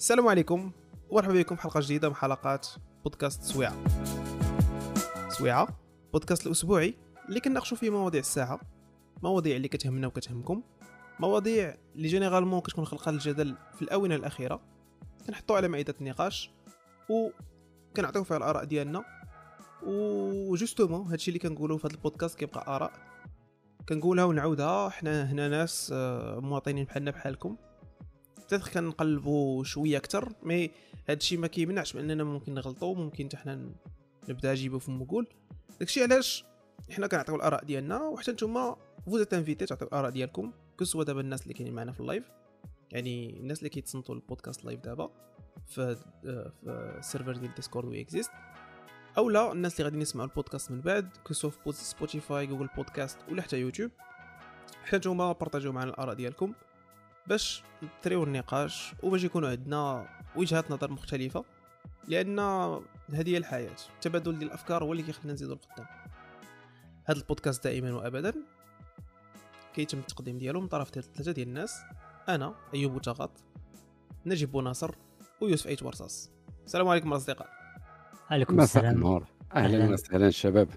السلام عليكم ومرحبا بكم في حلقة جديدة من حلقات بودكاست سويعة. سويعة بودكاست الأسبوعي اللي كنناقشوا فيه مواضيع الساعة مواضيع اللي كتهمنا وكتهمكم مواضيع اللي généralement كتكون خالقة للجدل في الآونة الأخيرة. كنحطوا على مائدة النقاش و كنعطيو فيها الآراء ديالنا. و justement هادشي اللي كنقولوا في هذا البودكاست كيبقى آراء. كنقولها ونعاودها حنا هنا ناس آه، مواطنين بحالنا بحالكم. peut-être كنقلبوا شوية أكثر mais هادشي ما كيمنعش باننا ممكن نغلطوا ممكن حتى حنا نبدا جيبو في مقول داكشي علاش حنا كنعطيو الآراء ديالنا وحتى نتوما vous invitez تعطيو الآراء ديالكم كسوا دابا الناس اللي كاينين معنا في ال live يعني الناس اللي كيتصنتوا البودكاست live دابا في ال serveur ديال ديسكورد oui existe أو لا الناس اللي غاديين يسمعوا البودكاست من بعد كسوا في سبوتيفاي جوجل بودكاست ولا حتى يوتيوب حتى نتوما بارطاجيو معنا الآراء ديالكم. باش نثريو النقاش وباش يكونوا عندنا وجهات نظر مختلفة لأن هذه هي الحياة التبادل ديال الأفكار هو اللي كيخلينا نزيدو لقدام. هذا البودكاست دائما وابدا كيتم التقديم ديالو من طرف ديال ثلاثة ديال الناس. أنا أيوب بوتغط نجيب بوناصر ويوسف أيت ورصاص. السلام عليكم الاصدقاء عليكم السلام. النور. أهلا أهلاً. وسهلا الشباب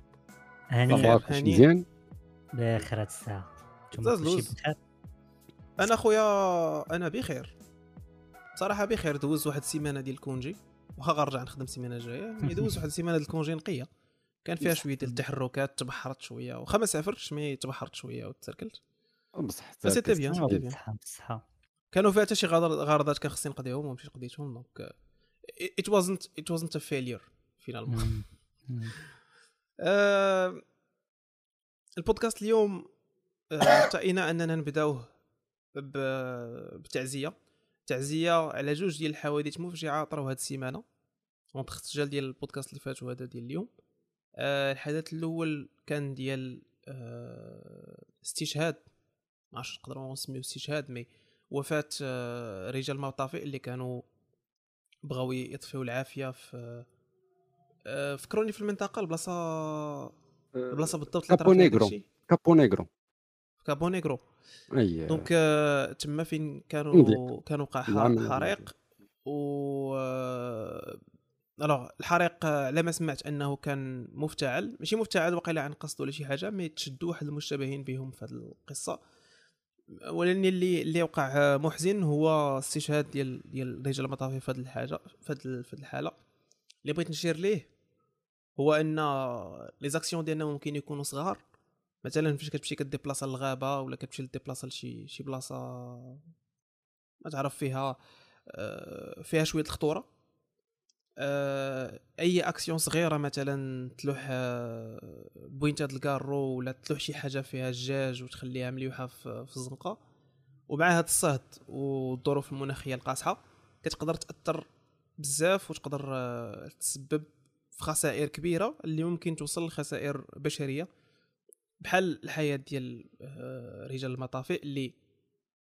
هاني أخبارك هاني. مزيان؟ بخير هاد الساعة. أنا خويا أنا بخير. صراحة بخير دوز واحد السيمانة ديال ال congé. واخا غنرجع نخدم السيمانة الجاية. mais دوز واحد السيمانة ديال ال congé نقية. كان فيها شوية ديال التحركات تبحرت شوية. واخا ما سافرتش mais تبحرت شوية وتسركلت. بصح c'était bien آه، c'était bien كانوا فيها حتى شي غرضات كان خصني نقضيهم ومشيت قضيتهم. donc it wasn't it wasn't a failure finalement مم. مم. آه، البودكاست اليوم آه، ارتئينا أننا نبدأوه بتعزية. تعزية على جوج ديال الحوادث مفجعه طراو هاد السيمانة. entre التسجال ديال البودكاست اللي فات وهذا ديال اليوم. آه، الحدث الأول كان ديال آه، استشهاد. ما عرفتش نقدروا نسميو استشهاد mais وفاة آه، رجال مطافئ اللي كانوا بغاو يطفيو العافية في آه، فكروني في المنطقة البلاصة البلاصة بالضبط اللي كابو نيغرو. كابو نيغرو. في كابو نيغرو أي. donc تما فين كانوا. كان وقع حريق و alors الحريق على ما سمعت أنه كان مفتعل ماشي مفتعل وقيل عن قصد ولا شي حاجة mais تشدوا واحد المشتبهين بهم في هذه القصة. ولكن اللي اللي وقع محزن هو استشهاد ديال ديال رجال المطافي في هذه الحاجة في هذه الحالة. اللي بغيت نشير ليه هو أن les actions ديالنا ممكن يكونوا صغار. مثلا فاش كتمشي كديبلاصا للغابة ولا كتمشي لديبلاصا لشي شي بلاصة ما تعرف فيها آه، فيها شوية الخطورة آه، أي أكسيون صغيرة مثلا تلوح آه، بوينتات الكارو ولا تلوح شي حاجة فيها الجاج وتخليها مليوحة في الزنقة ومع هذا الصهد والظروف المناخية القاصحة كتقدر تأثر بزاف وتقدر تسبب في خسائر كبيرة اللي ممكن توصل لخسائر بشرية. بحال الحياة ديال آه، رجال المطافئ اللي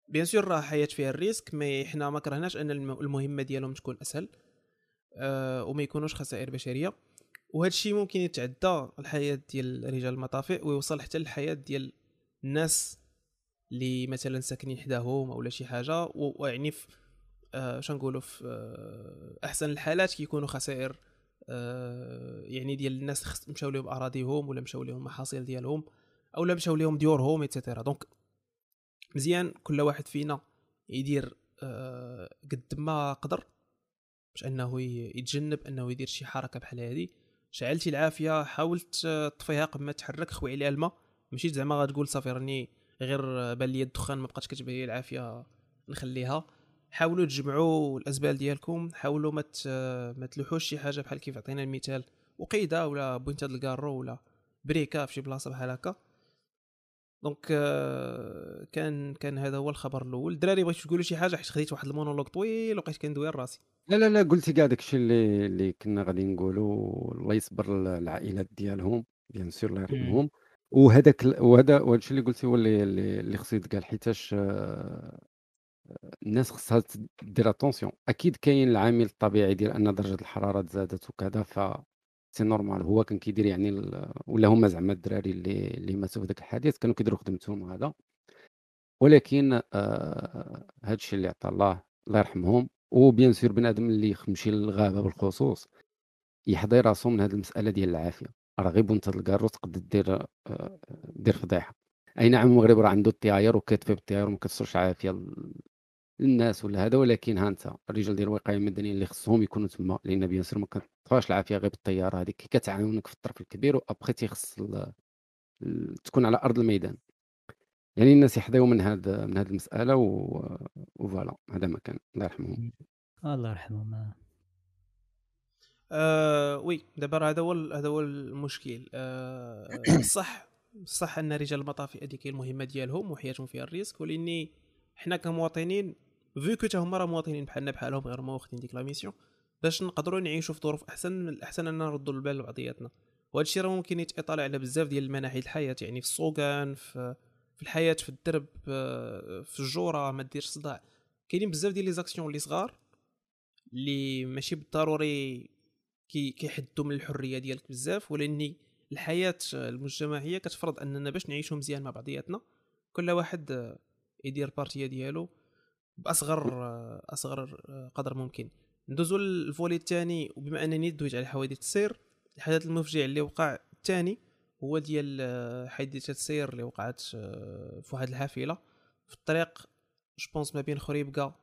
bien sûr راه حياة فيها ال risque mais حنا ما كرهناش أن الم- المهمة ديالهم تكون أسهل آه، وما يكونوش خسائر بشرية. وهذا الشيء ممكن يتعدى الحياة ديال رجال المطافئ ويوصل حتى للحياة ديال الناس اللي مثلا ساكنين حداهم أو لا شي حاجة. ويعني في آه، شنو نقولوا في أحسن الحالات كيكونوا خسائر يعني ديال الناس مشاو لهم أراضيهم ولا مشاو لهم محاصيل ديالهم أو لا مشاو لهم ديورهم ايتترا دونك مزيان كل واحد فينا يدير آه، قد ما قدر باش أنه يتجنب أنه يدير شي حركة بحال هذه شعلتي العافية حاولت آه، تطفيها قبل ما تحرك خوي عليها الماء. ماشي زعما غتقول صافي راني غير بان لي الدخان ما بقاتش كتبان العافية نخليها. حاولوا تجمعوا الازبال ديالكم حاولوا ما ت- ما تلوحوش شي حاجة بحال كيف عطينا المثال وقيده ولا بوينتا الكارو ولا بريكا في شي بلاصة بحال هكا. donc آه، كان كان هذا هو الخبر الأول. الدراري بغيتو تقولوا شي حاجة؟ حيت خديت واحد المونولوج طويل وبقيت كندوي راسي. لا لا لا قلتي كاع داكشي اللي اللي كنا غادي نقولوا. الله يصبر العائلات ديالهم bien sûr الله يرحمهم. وهذاك وهذا وهذا الشيء اللي قلتي هو اللي اللي اللي خصو يتقال حيتاش آه، الناس خصها دير attention أكيد كاين العامل الطبيعي ديال أن درجة الحرارة تزادت وكذا ف c'est normal. هو كان كيدير يعني ال- ولا هما زعما الدراري اللي اللي ماتوا في ذاك الحادث كانوا كيديروا خدمتهم وهذا. ولكن آه، هذا الشيء اللي عطى الله الله يرحمهم. و bien sûr بنادم اللي يمشي للغابة بالخصوص يحضي راسو من هاد المسألة ديال العافية، راه غير بونت الكارو تقدر دير آآ دير فضيحة، أي نعم المغرب راه عنده الطياير وكيطفي بالطياير وما كتوصلش عافية للناس ولا هذا ولكن ها أنت الرجال ديال الوقاية المدنية اللي خصهم يكونوا تما لأن bien sûr ما كتبقاش العافية غير بالطيارة هذيك كتعاونك في الطرف الكبير وأبخي تيخص تكون على أرض الميدان. يعني الناس يحظيو من هاد من هاد المسألة و و voilà هذا ما كان الله يرحمهم. الله يرحمهم آه. oui دابا راه هذا هو هذا هو المشكل آه صح صح أن رجال المطافي هذيك هي المهمة ديالهم وحياتهم فيها ال risque ولكن حنا كمواطنين vu que هما راه مواطنين بحالنا بحالهم غير ما واخدين ديك la mission باش نقدروا نعيشوا في ظروف احسن من الاحسن اننا نردوا البال لبعضياتنا وهذا الشيء راه ممكن يتطلع على بزاف ديال المناحي الحياة يعني في السوقان في في الحياة في الدرب في الجوره ما ديرش صداع كاينين بزاف ديال les actions اللي صغار اللي ماشي بالضروري كي كيحدوا من الحريه ديالك بزاف ولاني الحياة المجتمعيه كتفرض اننا باش نعيشوا مزيان مع بعضياتنا كل واحد يدير partie ديالو بأصغر أصغر قدر ممكن. ندوزو لل volet الثاني وبما أنني دويت على حوادث السير الحدث المفجع اللي وقع الثاني هو ديال حادثه السير اللي وقعت في واحد الحافلة. في الطريق je pense ما بين خريبكا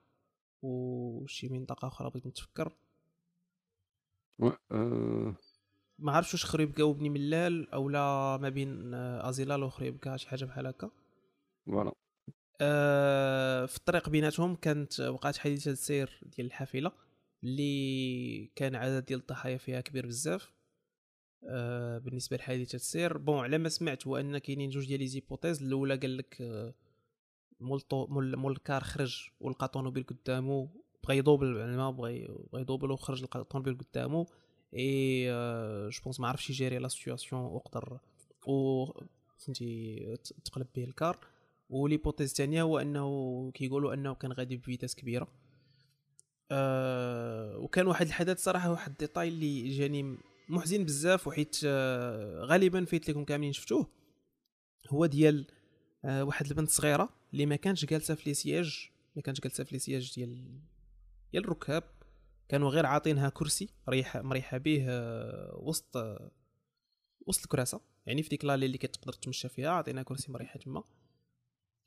وشي منطقة أخرى بغيت نتفكر. آه. ما عرفتش واش خريبكا وبني ملال أو لا ما بين أزيلال وخريبكا شي حاجة بحال هكا. voilà. آه في الطريق بيناتهم كانت وقعت حادثة السير ديال الحافلة اللي كان عدد ديال الضحايا فيها كبير بزاف. آه بالنسبة لحادثة السير bon على ما سمعت هو أن كاينين جوج ديال les hypothèses. الأولى قال لك آه مول مول الكار خرج ولقى طونوبيل قدامه بغى يدوبل الماء بغى بغى يدوبل وخرج لقى الطونوبيل قدامه et je pense ما عرفش يجيري la situation وقدر و فهمتي تقلب به الكار. و l'hypothèse الثانية هو إنه كيقولوا إنه كان غادي ب vitesse كبيرة. أه وكان واحد الحدث صراحة واحد ال détail اللي جاني محزن بزاف وحيت أه غالبا فايت لكم كاملين شفتوه هو ديال أه واحد البنت صغيرة اللي ما كانش جالسة في les sièges ما كانش جالسة في les sièges ديال ديال الركاب. كانوا غير عاطينها كرسي مريحه مريحة به آه، وسط آه، وسط الكراسة. يعني في ديك l'allée اللي كتقدر تمشى فيها عطينا كرسي مريحة تما.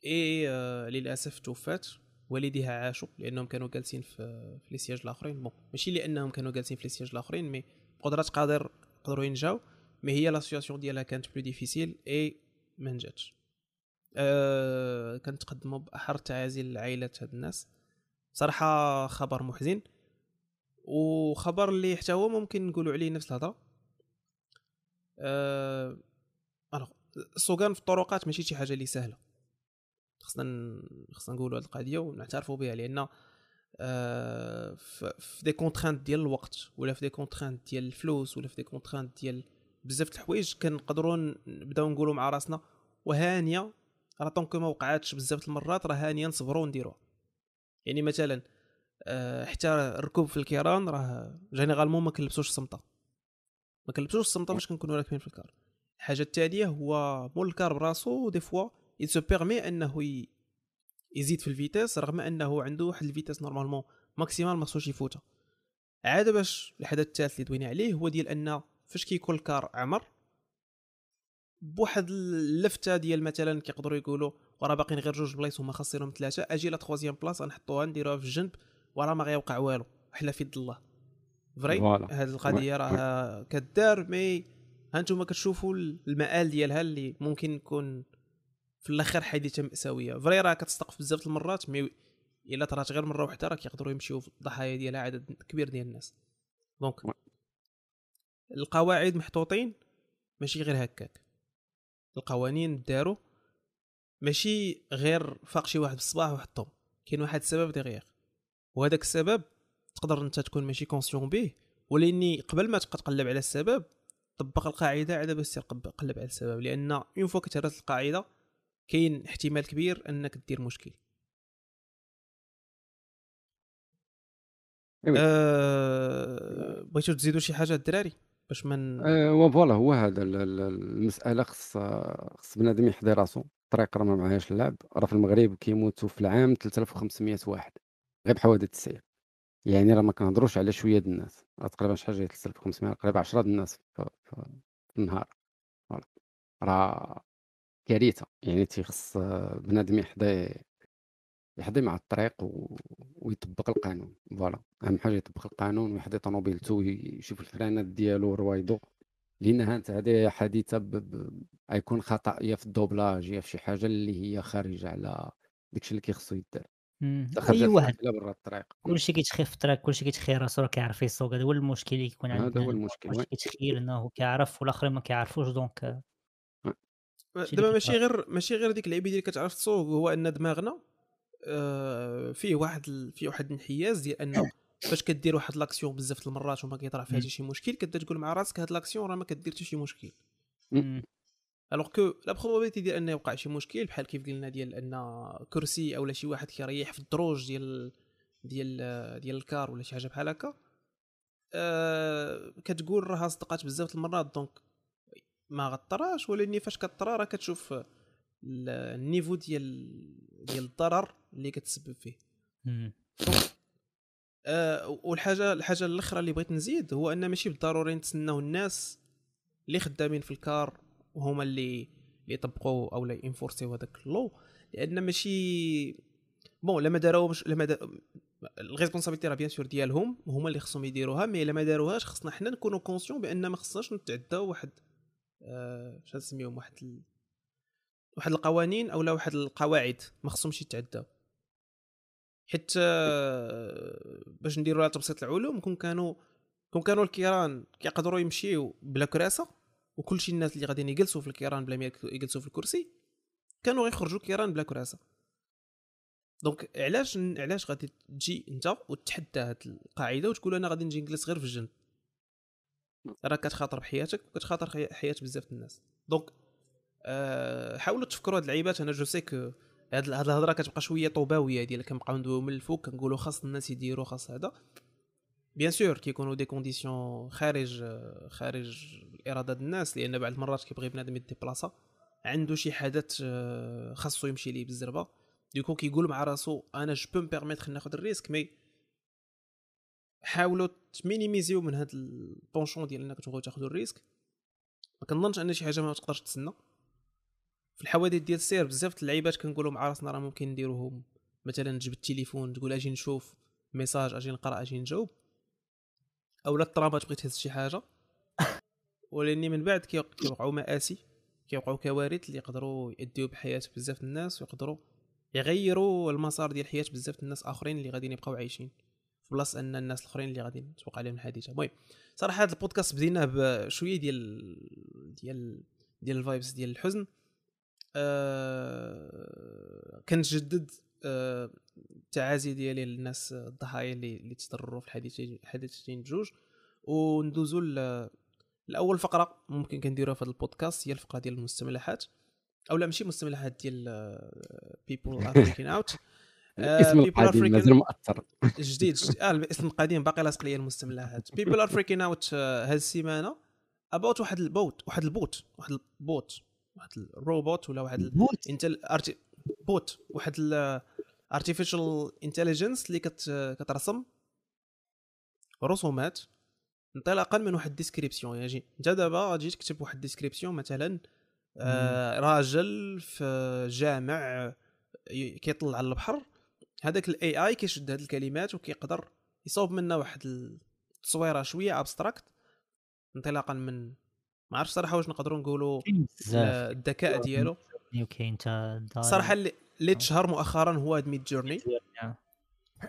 اي آه للأسف توفات والديها عاشوا لأنهم كانوا جالسين في في سياج الآخرين. bon ماشي لأنهم كانوا جالسين في les sièges الآخرين mais بقدرات قادر قدروا ينجاو mais هي la situation ديالها كانت plus difficile et ما نجاتش. أه كنتقدموا بأحر التعازي لعائلات هاد الناس. صراحة خبر محزن وخبر اللي حتى هو ممكن نقولوا عليه نفس الهضرة. أه... السوقان في الطرقات ماشي شي حاجة اللي سهلة. خصنا خصنا نقولوا هذه القضية ونعترفوا بها لأن أه... في des contraintes ديال الوقت ولا في des contraintes ديال الفلوس ولا في دي كونترانت ديال بزاف د الحوايج كنقدروا نبداو نقولوا مع راسنا وهانية راه tant que ما وقعاتش بزاف المرات راه هانية نصبروا ونديروها. يعني مثلا أه حتى الركوب في الكيران راه généralement ما كنلبسوش الصمطة. ما كنلبسوش الصمطة باش كنكونوا راكبين في الكار. الحاجة التاليه هو مول الكار براسو des fois il se permet أنه يزيد في ال vitesse رغم أنه عنده واحد ال vitesse normalement maximale ما خصوش يفوتها عاد باش الحدث الثالث اللي دوينا عليه هو ديال أن فاش كيكون الكار عمر بواحد اللفتة ديال مثلا كيقدروا يقولوا وراه باقيين غير جوج بلايص هما خاصينهم ثلاثة أجي la troisième place غنحطوها نديروها في الجنب وراه ما غيوقع والو حلا في يد الله. vrai هاد القضية راه كدار mais هانتوما كتشوفوا المآل ديالها اللي ممكن يكون في الآخر حادثه ماساويه vrai راه كتستقف بزاف المرات mais الا طرات غير مرة واحدة راه كيقدروا يمشيو في الضحايا ديالها عدد كبير ديال الناس. donc القواعد محطوطين ماشي غير هكاك. القوانين داروا ماشي غير فاق شي واحد بالصباح وحطهم. كاين واحد السبب derrière وهذاك السبب تقدر انت تكون ماشي conscient به ولاني قبل ما تبقى تقلب على السبب طبق القاعدة عاد باش تقلب على السبب. لأن une fois كتهرس القاعده كاين احتمال كبير انك دير مشكل. أه... بغيتو تزيدوا شي حاجة الدراري باش من أه و voilà هو هذا المسألة خص خص بنادم يحضي راسو. الطريق راه ما معاهاش اللعب. راه في المغرب كيموتوا في العام 3500 واحد غير بحوادث السير يعني راه ما كنهضروش على شوية د الناس. راه تقريبا شحال جاي 3500 قريبا 10 د الناس في, في, في النهار. voilà. راه كارثه يعني تيخص بنادم يحظى يحظى مع الطريق و... ويطبق القانون. voilà. أهم حاجة يطبق القانون ويحظى طوموبيلته ويشوف الفرانات ديالو وروايدو لانها أنت هذه حادثه ب... ب... غيكون خطأ يا في ال doublage يا في شي حاجة اللي هي خارجه على داكشي اللي كيخصو يدار. خرجت أي واحد. الحافلة برا الطريق. كلشي كيتخيل في الطريق كلشي كيتخيل راسو راه كيعرف يسوق. هذا هو المشكل اللي كيكون هذا عندنا. هو هنا. المشكل. كلشي oui كيتخيل إنه كيعرف والآخرين ما كيعرفوش. donc دابا ماشي. غير ماشي غير ديك اللعيبة اللي كتعرف تسوق هو أن دماغنا آه، فيه واحد ال- فيه واحد الانحياز ديال أنه فاش كدير واحد l'action بزاف د المرات وما كيطرا فيها حتى شي مشكل كتبدا تقول مع راسك هاد l'action راه ما كدير حتى شي مشكل. alors que la probabilité ديال أنه يوقع شي مشكل بحال كيف قلنا ديال أن كرسي اولا شي واحد كيريح في الدروج ديال ديال ديال الكار ولا شي حاجة بحال هكا أه كتقول راه صدقات بزاف د المرات donc ما غطراش ولكن فاش كطرا راه كتشوف ال- ال niveau ديال ديال الضرر اللي كتسبب فيه. أه والحاجة الحاجة الأخرى اللي بغيت نزيد هو أن ماشي بالضروري نتسناو الناس اللي خدامين في الكار وهما اللي اللي يطبقوا أو لا ي enforce يو هذاك ال law لأن ماشي bon لما داروهمش لما دا... ال responsabilité راه bien sûr ديالهم هما اللي خصهم يديروها mais الا ما داروهاش خصنا حنا نكونوا conscients بأن ما خصناش نتعداو واحد شنو نسميهم واحد ال... واحد القوانين أو لا واحد القواعد ما خصهمش يتعداو حيت آه، باش نديروا لها تبسيط العلوم كون كانوا كون كانوا الكيران كيقدروا يمشيو بلا كراسة وكل شي الناس اللي غاديين يجلسوا في الكيران بلا ما يجلسوا في الكرسي كانوا غيخرجوا كيران بلا كراسة. donc علاش علاش غادي تجي أنت وتحدى هاد القاعدة وتقول أنا غادي نجي نجلس غير في الجنب؟ راه كتخاطر بحياتك وكتخاطر حياة بزاف الناس. donc أه حاولوا تفكروا هاد اللعيبات أنا je sais que هاد هاد الهضرة كتبقى شوية طوباوية ديال كنبقاو ندويو من الفوق كنقولوا خاص الناس يديروا خاص هذا. bien sûr كيكونوا des conditions خارج خارج الاراده ديال الناس لأن بعض المرات كيبغي بنادم يديبلاصا عنده شي حدث آه، خاصو يمشي ليه بالزربة. du coup كيقول مع راسو أنا je peux me permettre ناخذ ال risque mais حاولوا تمينيميزيو من هاد ال penchant ديال انك تبغيو تاخذوا ال risque. ما كنظنش أن شي حاجة ما تقدرش تسنى في الحوادث ديال السير بزاف اللعيبات كنقولوا مع راسنا راه ممكن نديروهم. مثلا تجيب التليفون تقول أجي نشوف message أجي نقرأ أجي نجاوب. أو لا الطرامات بغيت تهز شي حاجة. ولأني من بعد كي- كيوقعوا مآسي كيوقعوا كوارث اللي يقدروا يأديو بحياة بزاف الناس ويقدروا يغيروا المسار ديال حياة بزاف الناس آخرين اللي غاديين يبقاو عايشين. في بلاصه أن الناس الآخرين اللي غادي توقع عليهم الحادثة. المهم صراحة هذا البودكاست بديناه بشويه ديال ديال ديال ال vibes ديال الحزن. آه كنجدد آه التعازي ديالي للناس الضحايا اللي اللي تضرروا في الحادثتين الحادثتين بجوج. وندوزو لأول فقرة ممكن كنديروها في هذا البودكاست هي الفقرة ديال المستملحات. أو لا ماشي مستملحات ديال people are out الاسم القديم مازال مؤثر. جديد جديد. آه الاسم القديم باقي لاصق ليا المستملحات people are freaking out هذه السيمانة about واحد ال bot واحد ال bot واحد البوت واحد الروبوت ولا واحد bot انت ال arty bot واحد ال artificial intelligence اللي كت كترسم. رسومات انطلاقا من واحد ال description يعني أنت دابا غادي تكتب واحد ال description مثلا آه راجل في جامع ي- كيطل على البحر. هذاك ال AI كيشد هاد الكلمات وكيقدر يصوب منها واحد التصويرة شوية abstract انطلاقا من ما عرفتش صراحة واش نقدروا نقولوا الذكاء ديالو. وكاين صراحة اللي اللي تشهر مؤخرا هو هاد Midjourney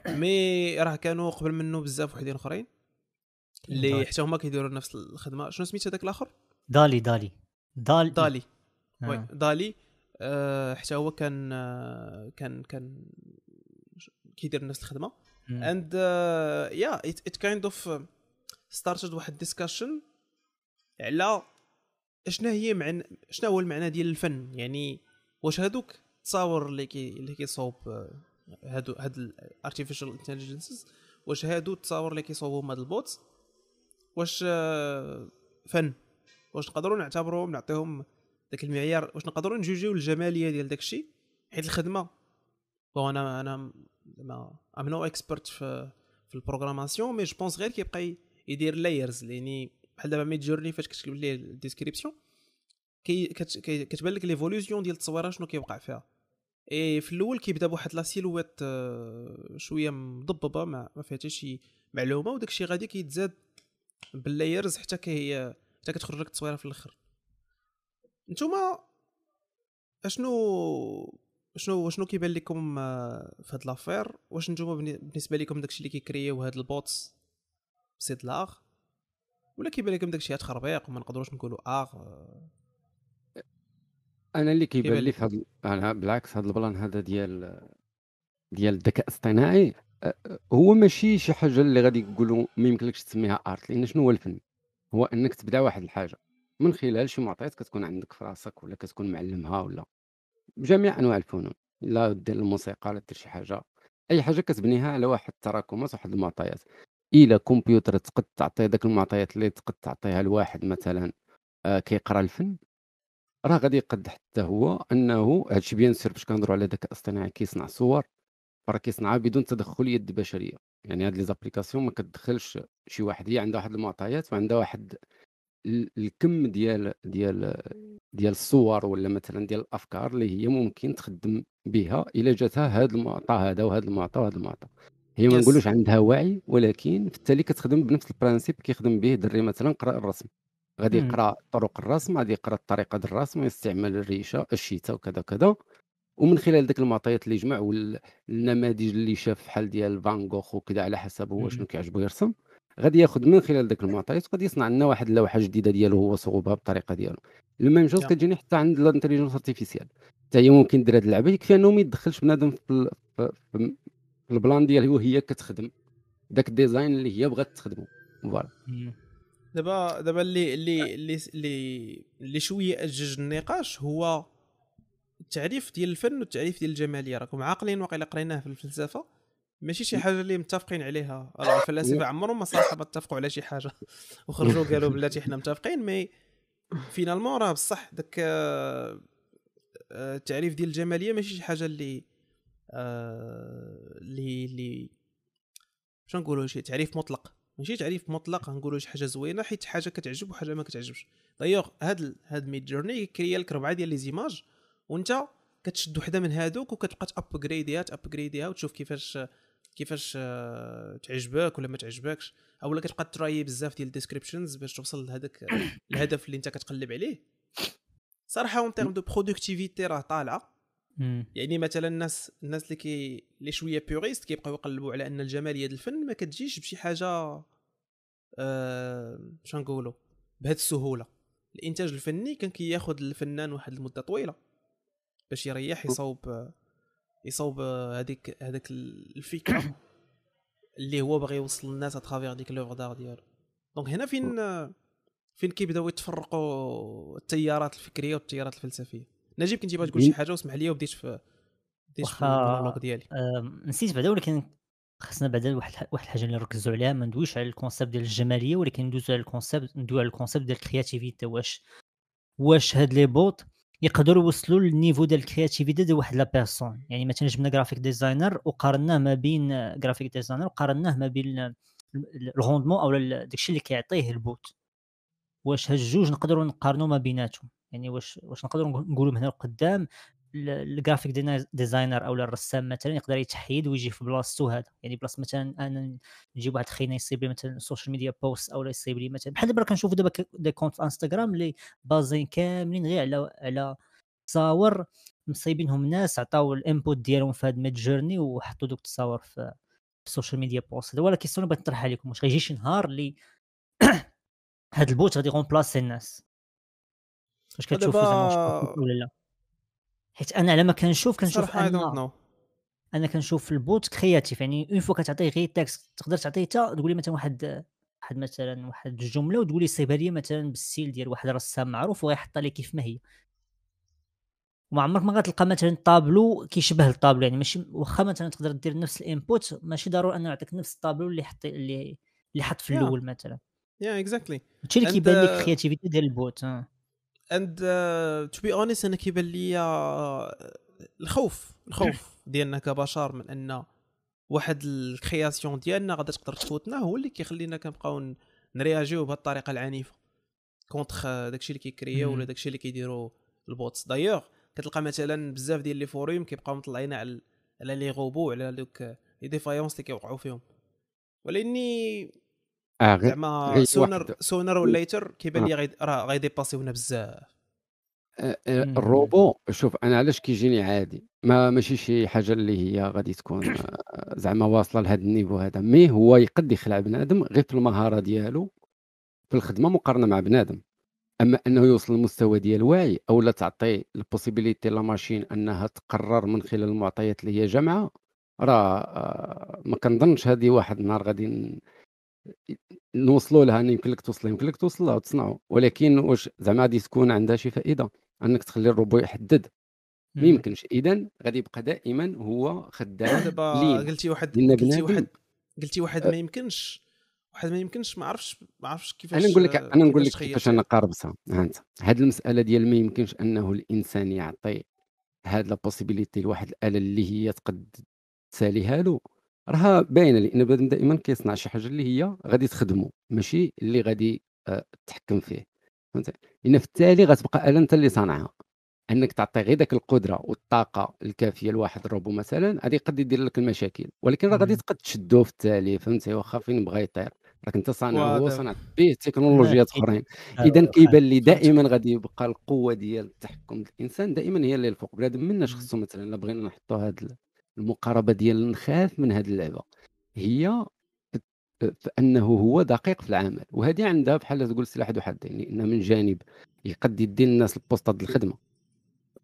mais راه كانوا قبل منه بزاف وحدين اخرين اللي حتى هما كيديروا نفس الخدمة. شنو سميت هذاك الآخر؟ DALL-E DALL-E. DALL-E. DALL-E. آه. oui DALL-E. آه حتى هو كان آه كان كان كيدير نفس الخدمة. and yeah it kind of started واحد discussion على شنو هي معنى شنو هو المعنى ديال الفن. يعني واش هادوك التصاور اللي كي اللي كيصوب آه، هادو هاد ال artificial intelligences واش هادو التصاور اللي كيصوبهم هاد ال bots. واش آه، فن. واش نقدروا نعتبروهم نعطيهم داك المعيار. واش نقدروا نجوجيو الجماليه ديال داك الشيء حيت الخدمة. bon أنا أنا ما I'm no expert في في ال programmation mais je pense غير كيبقى يدير layers يعني بحال دابا Midjourney فاش كتكتب ليه ال description كتبان لك l'évolution ديال التصويره شنو كيوقع فيها. اي في الأول كيبدا بواحد la silhouette آه، شوية مضببة ما, ما فيها حتى شي معلومة وداك الشيء غادي كيتزاد بال layers حتى كي حتى كتخرج لك التصويرة في الآخر. نتوما أشنو شنو شنو كيبان لكم آه، في هاد l'affaire؟ واش نتوما بالنسبة لكم داكشي اللي كيكريو هاد ال bots c'est l'art؟ ولا كيبان لكم داكشي تخربيق وما نقدروش نقولوا اغ أنا اللي كيبان لي في هاد أنا بالعكس هاد ال plan هذا ديال ديال الذكاء الاصطناعي هو ماشي شي حاجة اللي غادي يقولوا ما يمكنلكش تسميها art لأن شنو هو الفن؟ هو أنك تبدا واحد الحاجة من خلال شي معطيات كتكون عندك في راسك ولا كتكون معلمها ولا بجميع أنواع الفنون لا دير الموسيقى لا دير شي حاجة. أي حاجة كتبنيها على واحد التراكمات واحد المعطيات. إلى كمبيوتر تقد تعطي داك المعطيات اللي تقد تعطيها لواحد مثلا آه كيقرأ الفن. راه غادي يقد حتى هو أنه هادشي bien sûr باش كنهضروا على الذكاء الاصطناعي كيصنع صور راه كيصنعها بدون تدخل يد بشرية. يعني هاد les applications ما كتدخلش شي واحد هي عندها واحد المعطيات وعندها واحد الكم ديال ديال ديال الصور ولا مثلا ديال الأفكار اللي هي ممكن تخدم بها إلا جاتها هذا المعطى هذا وهذا المعطى وهذا المعطى. هي ما نقولوش عندها وعي ولكن في التالي كتخدم بنفس ال principe كيخدم به دري مثلا قرا الرسم. غادي يقرأ طرق الرسم غادي يقرأ الطريقة ديال الرسم يستعمل الريشة الشيتا وكذا كذا. ومن خلال ذاك المعطيات اللي جمع والنماذج اللي شاف بحال ديال فان جوخ وكذا على حسب هو شنو كيعجبو يرسم. غادي ياخذ من خلال ذاك المعطيات وغادي يصنع لنا واحد اللوحة جديدة ديالو هو صوبها بالطريقة ديالو. ال même chose كتجيني حتى عند ال intelligence artificielle حتى هي ممكن دير هاد اللعبة يكفي انه ما يدخلش بنادم في, في, في, في ال plan ديالها وهي كتخدم. داك ال design اللي هي بغات تخدمه voilà. دابا دابا اللي اللي اللي اللي شوية اجج النقاش هو التعريف ديال الفن والتعريف ديال الجمالية. راكم عاقلين واقيلا قريناه في الفلسفة؟ ماشي شي حاجة اللي متفقين عليها. الفلاسفه عمرهم ما ما اتفقوا على شي حاجة. وخرجوا قالوا بلاتي حنا متفقين mais finalement راه بصح داك آه، التعريف ديال الجمالية ماشي شي حاجة اللي آه، اللي اللي شنو نقولوا شي تعريف مطلق. ماشي تعريف مطلق نقولوا شي حاجة زوينة حيت حاجة كتعجب وحاجة ما كتعجبش. دايوغ هاد هاد Midjourney كريا لك ربعه ديال les images وانت كتشد وحدة من هادوك وكتبقى تابغريديها تابغريديها وتشوف كيفاش كيفاش آه، تعجبك ولا ما تعجبكش؟ اولا كتبقى try بزاف ديال ال descriptions باش توصل لهذاك الهدف اللي أنت كتقلب عليه؟ صراحة en termes de productivité راه طالعه يعني مثلا الناس الناس اللي كي اللي شوية puristes كيبقاو يقلبوا على أن الجماليه ديال الفن ما كتجيش بشي حاجة أه شنو نقولوا؟ بهذه السهولة. الإنتاج الفني كان كياخذ الفنان واحد المدة طويلة باش يريح يصوب يصوب هذيك هذاك الفكرة اللي هو باغي يوصل للناس à travers ديك l'œuvre d'art ديالو. donc هنا فين فين كيبداو يتفرقوا التيارات الفكرية والتيارات الفلسفية؟ نجيب كنتي باغي تقول شي حاجة واسمح لي وبديت في بديت في المونولوج ديالي. نسيت بعدا ولكن خصنا بعدا واحد واحد الحاجة اللي نركزوا عليها. ما ندويش على ال concept ديال الجمالية ولكن ندوزو على ال concept ندوي على ال concept ديال ال créativité واش واش هاد les bots يقدروا يوصلوا لل niveau ديال ال créativité ديال واحد la personne. يعني مثلا جبنا graphic designer وقارناه ما بين graphic designer وقارناه ما بين ال rendement أو داكشي اللي كيعطيه ال bot. واش هاد الجوج نقدروا نقارنوا ما بيناتهم. يعني واش واش نقدروا نقولوا من هنا لقدام ال graphic designer أو الرسام مثلا يقدر يتحيد ويجي في بلاصتو هذا. يعني بلاصة مثلا أنا نجيب واحد خينا يصيب لي مثلا ال social media post أو يصيب لي مثلا. بحال دابا كنشوفوا دابا des comptes في انستغرام اللي basés كاملين غير على على تصاور مصيبينهم ناس عطاو ال input ديالهم في هاد Midjourney وحطوا دوك التصاور في ال social media post هذا هو la question بغيت نطرحها لكم. واش غيجي شي نهار اللي هاد ال bot غادي ي remplacer الناس. واش كتشوفوا زعما ولا لا؟ حيت أنا على ما كنشوف كنشوف أن أنا كنشوف ال bot créatif يعني une fois كتعطيه غير text تقدر تعطيه حتى تقول لي مثلا واحد واحد مثلا واحد الجمله وتقول لي صيبها لي مثلا بال style ديال واحد رسام معروف وغيحطها لي كيف ما هي. وما عمرك ما غتلقى مثلا طابلو كيشبه الطابلو يعني ماشي واخا مثلا تقدر دير نفس ال input ماشي ضروري أنه يعطيك نفس الطابلو اللي حط اللي اللي حط في الأول مثلا. yeah exactly هادشي اللي كيبان لك ال créativité ديال ال bot and to be honest أنا كيبان لي الخوف الخوف ديالنا كبشر من أن واحد ال création ديالنا غادي تقدر تفوتنا هو اللي كيخلينا كنبقاو نرياجيو بهذه الطريقة العنيفه contre داكشي اللي كي créer ولا داكشي اللي كيديروا ال bots. دايوغ كتلقى مثلا بزاف ديال les forums كيبقاو مطلعين على على لي روبو على دوك les défaillances اللي كيوقعوا فيهم. ولاني آه زعما sooner sooner or later كيبان لي آه. راه غي dépasser ونا بزاف. آه، آه، الروبو شوف أنا علاش كيجيني عادي؟ ما ماشي شي حاجة اللي هي غادي تكون زعما واصلة لهذا ال niveau هذا. mais هو يقد يخلع بنادم غير في المهارة ديالو في الخدمة مقارنة مع بنادم. أما أنه يوصل للمستوى ديال الوعي أو لا تعطي ال possibilité la machine أنها تقرر من خلال المعطيات اللي هي جامعه راه ما كنظنش هذه واحد النهار غادي نوصلوا لها يمكن لك توصل يمكن لك توصل لها وتصنعوا ولكن واش زعما غادي تكون عندها شي فائدة؟ أنك تخلي الروبو يحدد. ما يمكنش. إذا غادي يبقى دائما هو خدام دابا قلتي واحد قلتي واحد قلتي واحد ما يمكنش واحد ما يمكنش ما عرفش ما عرفش كيفاش أنا نقول لك أنا نقول لك كيفاش أنا قاربتها هانت هذه المسألة ديال ما يمكنش أنه الإنسان يعطي هاد لا بوسيبيليتي لواحد الآلة اللي هي تقد تساليها له راها باينة لأن بنادم دائما كيصنع شي حاجة اللي هي غادي تخدمه ماشي اللي غادي آه، تحكم فيه فهمت؟ لأن في التالي غتبقى آلة أنت اللي صانعها. أنك تعطي غير ذاك القدرة والطاقة الكافية لواحد الروبو مثلا غادي قد يدير لك المشاكل. ولكن راه غادي تقد تشدو في التالي فهمتي؟ واخا فين بغى يطير؟ راك أنت صانع هو صنع به تكنولوجيات أخرين. اذا كيبان لي دائما غادي يبقى القوة ديال التحكم الإنسان دائما هي اللي الفوق. بنادم مناش خصو مثلا إلا بغينا نحطوا هاد المقاربة ديال نخاف من هذه اللعبة. هي فأنه هو دقيق في العمل وهذه عندها بحال تقول سلاح ذو حدين لأن من جانب يقد يدي الناس البوسطات ديال الخدمة.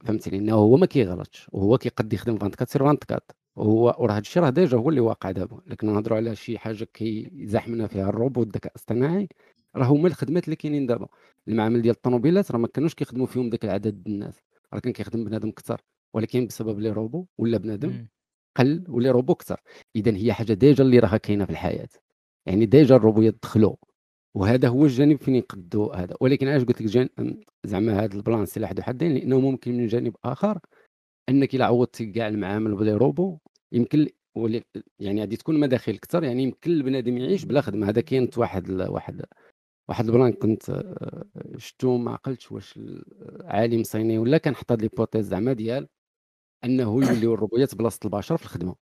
فهمتني لأنه هو ما كيغلطش وهو كيقد يخدم 24 sur 24 هو وراه هذا الشيء راه déjà هو اللي واقع دابا. لكن نهضروا على شي حاجة كيزاحمنا فيها الروبوت الذكاء الاصطناعي راه هما الخدمات اللي كاينين دابا. المعامل ديال الطوموبيلات راه ما كانوش كيخدموا فيهم ذاك العدد الناس راه كان كيخدم بنادم أكثر ولكن بسبب لي روبو ولا بنادم قل ولي روبو أكثر. اذا هي حاجة déjà اللي راها كاينة في الحياة. يعني déjà ال robot يدخلوا وهذا هو الجانب فين يقدوا هذا. ولكن علاش قلت لك جان... زعما هذا ال plan سلاح ذو حدين؟ لأنه ممكن من جانب آخر أنك إلا عوضتي كاع المعامل بلي روبو يمكن يعني غادي تكون مداخل أكثر. يعني يمكن البنادم يعيش بلا خدمة. هذا كاين واحد واحد واحد ال plan كنت آه، شفتو ما عقلتش واش عالم صيني ولا كان حط هاد l'hypothèse زعما ديال أنه يوليو الروبوتات بلاصة البشر في الخدمة.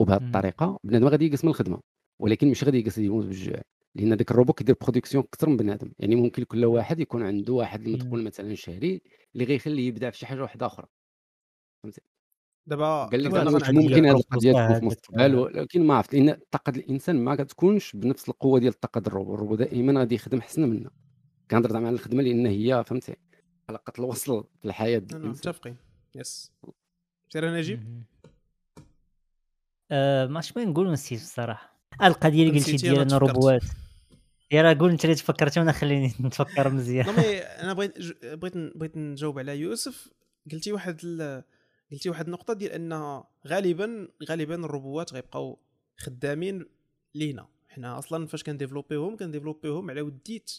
وبهذه الطريقة بنادم غادي يقسم الخدمة ولكن مش غادي يقسم يموت بالجوع لأن داك الروبو كيدير production أكثر من بنادم. يعني ممكن كل واحد يكون عنده واحد المدخول مثلا شهري اللي غيخليه يبدا في شي حاجة واحدة أخرى. فهمتي؟ دابا قال لك ممكن هذه القضية تكون في المستقبل ولكن ما عرفت لأن طاقة الإنسان ما كتكونش بنفس القوة ديال طاقة الروبو. الروبو دائما غادي يخدم احسن منا كنهضر زعما على الخدمة لأن هي فهمتي حلقة الوصل في الحياة متفقين يس. سير نجيب أه ماش بغيت نقول نسيت الصراحه القضية اللي قلتي ديال الروبوات. يا راه قول أنت اللي تفكرتي وأنا خليني نتفكر مزيان. أنا بغيت بغيت بغيت نجاوب على يوسف. قلتي واحد ال... قلتي واحد النقطة ديال أن غالبا غالبا الروبوات غيبقاو خدامين لينا. حنا أصلا فاش كنديفلوبيهم كنديفلوبيهم على وديت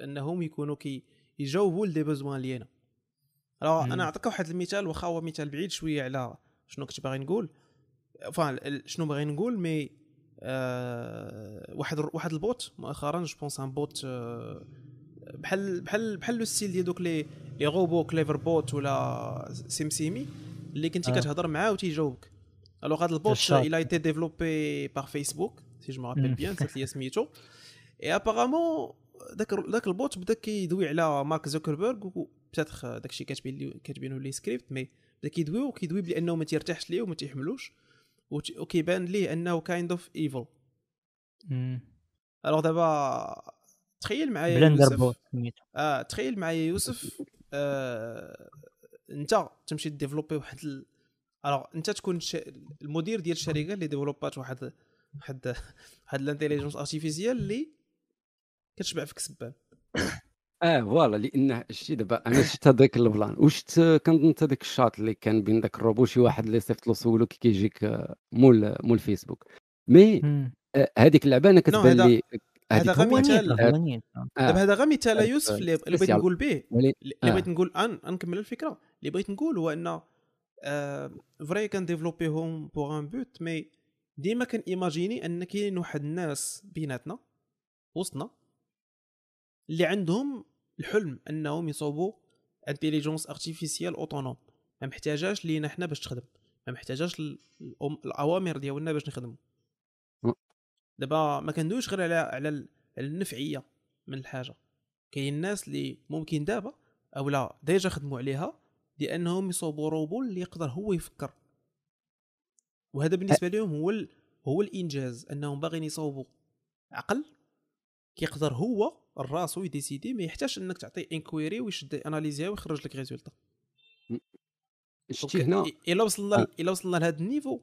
أنهم يكونوا كي يجاوبوا ل des besoins لينا. أنا نعطيك واحد المثال واخا هو مثال بعيد شوية على شنو كنت باغي نقول. enfin شنو باغي نقول mais آه واحد واحد ال bot مؤخرا je pense un bot آه بحال بحال بحال لو ستيل ديال دوك لي لي روبو كليفر بوت ولا سيم سيمي اللي كنتي آه. كتهضر معاه وتيجاوبك الوغ هذا البوت إلى ايتي ديفلوبي بار فيسبوك سي جو مابيل بيان سات لي سميتو. إي ابارامون داك داك البوت بدأ كيدوي على مارك زوكربيرغ بتاتخ داكشي كاتبين كاتبينه لي سكريبت مي بدا كيدوي وكيدوي بانه ما تيرتاحش ليه وما تيحملوش وكيبان ليه أنه كايند اوف ايفل alors دابا تخيل معايا bot آه تخيل معايا يوسف آه أنت تمشي développer واحد ال... alors أنت تكون ش... المدير ديال الشركة اللي développer ات واحد واحد واحد l'intelligence artificielle اللي كتشبع فيك سبان. آه voilà لأن شتي دابا أنا شفت هذاك ال plan وشت كنظن حتى داك الشاط اللي كان بين داك الروبو شي واحد اللي صيفط له سولو كي كيجيك آه، مول مول فيسبوك mais آه، هذيك اللعبه أنا كتبان لي هذا غير مثال دابا هذا غير مثال يوسف اللي بغيت نقول به اللي بغيت نقول ان نكمل الفكرة اللي بغيت نقول هو ان vrai كان développer هم pour un but mais ديما كان imaginer ان كاين واحد الناس بيناتنا وسطنا اللي عندهم الحلم أنهم يصوبوا intelligence artificielle autonome ما محتاجاش لينا حنا باش تخدم. ما محتاجاش الأوامر ديالنا باش نخدموا. دابا ما كندويش غير على على النفعية من الحاجة. كاين الناس اللي ممكن دابا أو لا déjà خدموا عليها لأنهم يصوبوا روبو اللي يقدر هو يفكر. وهذا بالنسبة لهم هو ال... هو الإنجاز أنهم باغيين يصوبوا عقل كيقدر هو الراسو ي décider ما يحتاجش إنك تعطيه inquiry ويشد analyser ها ويخرج لك résultat شتي هنا؟ إلا وصلنا إلا وصلنا لهذا ال niveau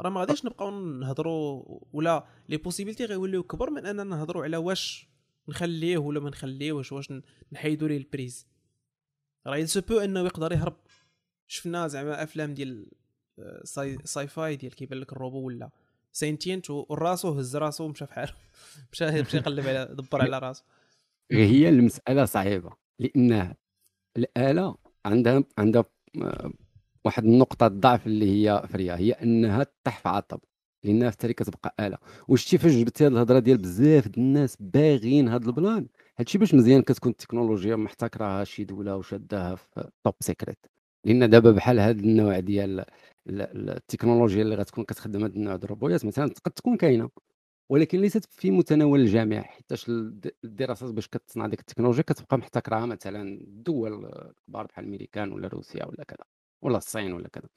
راه ما غاديش نبقاو نهضروا ولا les possibilités غيوليو كبر من أننا نهضروا على واش نخليه ولا ما نخليهش واش نحيدوا ليه ال prise. راه il peut إنه يقدر يهرب. شفنا زعما أفلام ديال sci, sci-fi ديال كيبان لك الروبو ولا. sentient وراسو هز راسو مشى فحال مشى مشى يقلب على دبر على راسو هي المسألة صعيبة لأن الآلة عندها عندها واحد النقطة ضعف اللي هي فريا هي أنها تطيح في عطب لأنها في كتبقى آلة. وشتي فاش جبتي هذه الهضرة ديال بزاف د الناس باغيين هذا البلان هادشي باش مزيان كتكون التكنولوجيا محتكراها شي دولة وشاداها في top secret لأن دابا بحال هذا النوع ديال التكنولوجيا اللي غتكون كتخدم هذا النوع ديال الروبويات مثلا قد تكون كاينة ولكن ليست في متناول الجميع حيتاش الدراسات باش كتصنع ديك التكنولوجيا كتبقى محتكراها مثلا الدول الكبار بحال الميريكان ولا روسيا ولا كذا ولا الصين ولا كذا.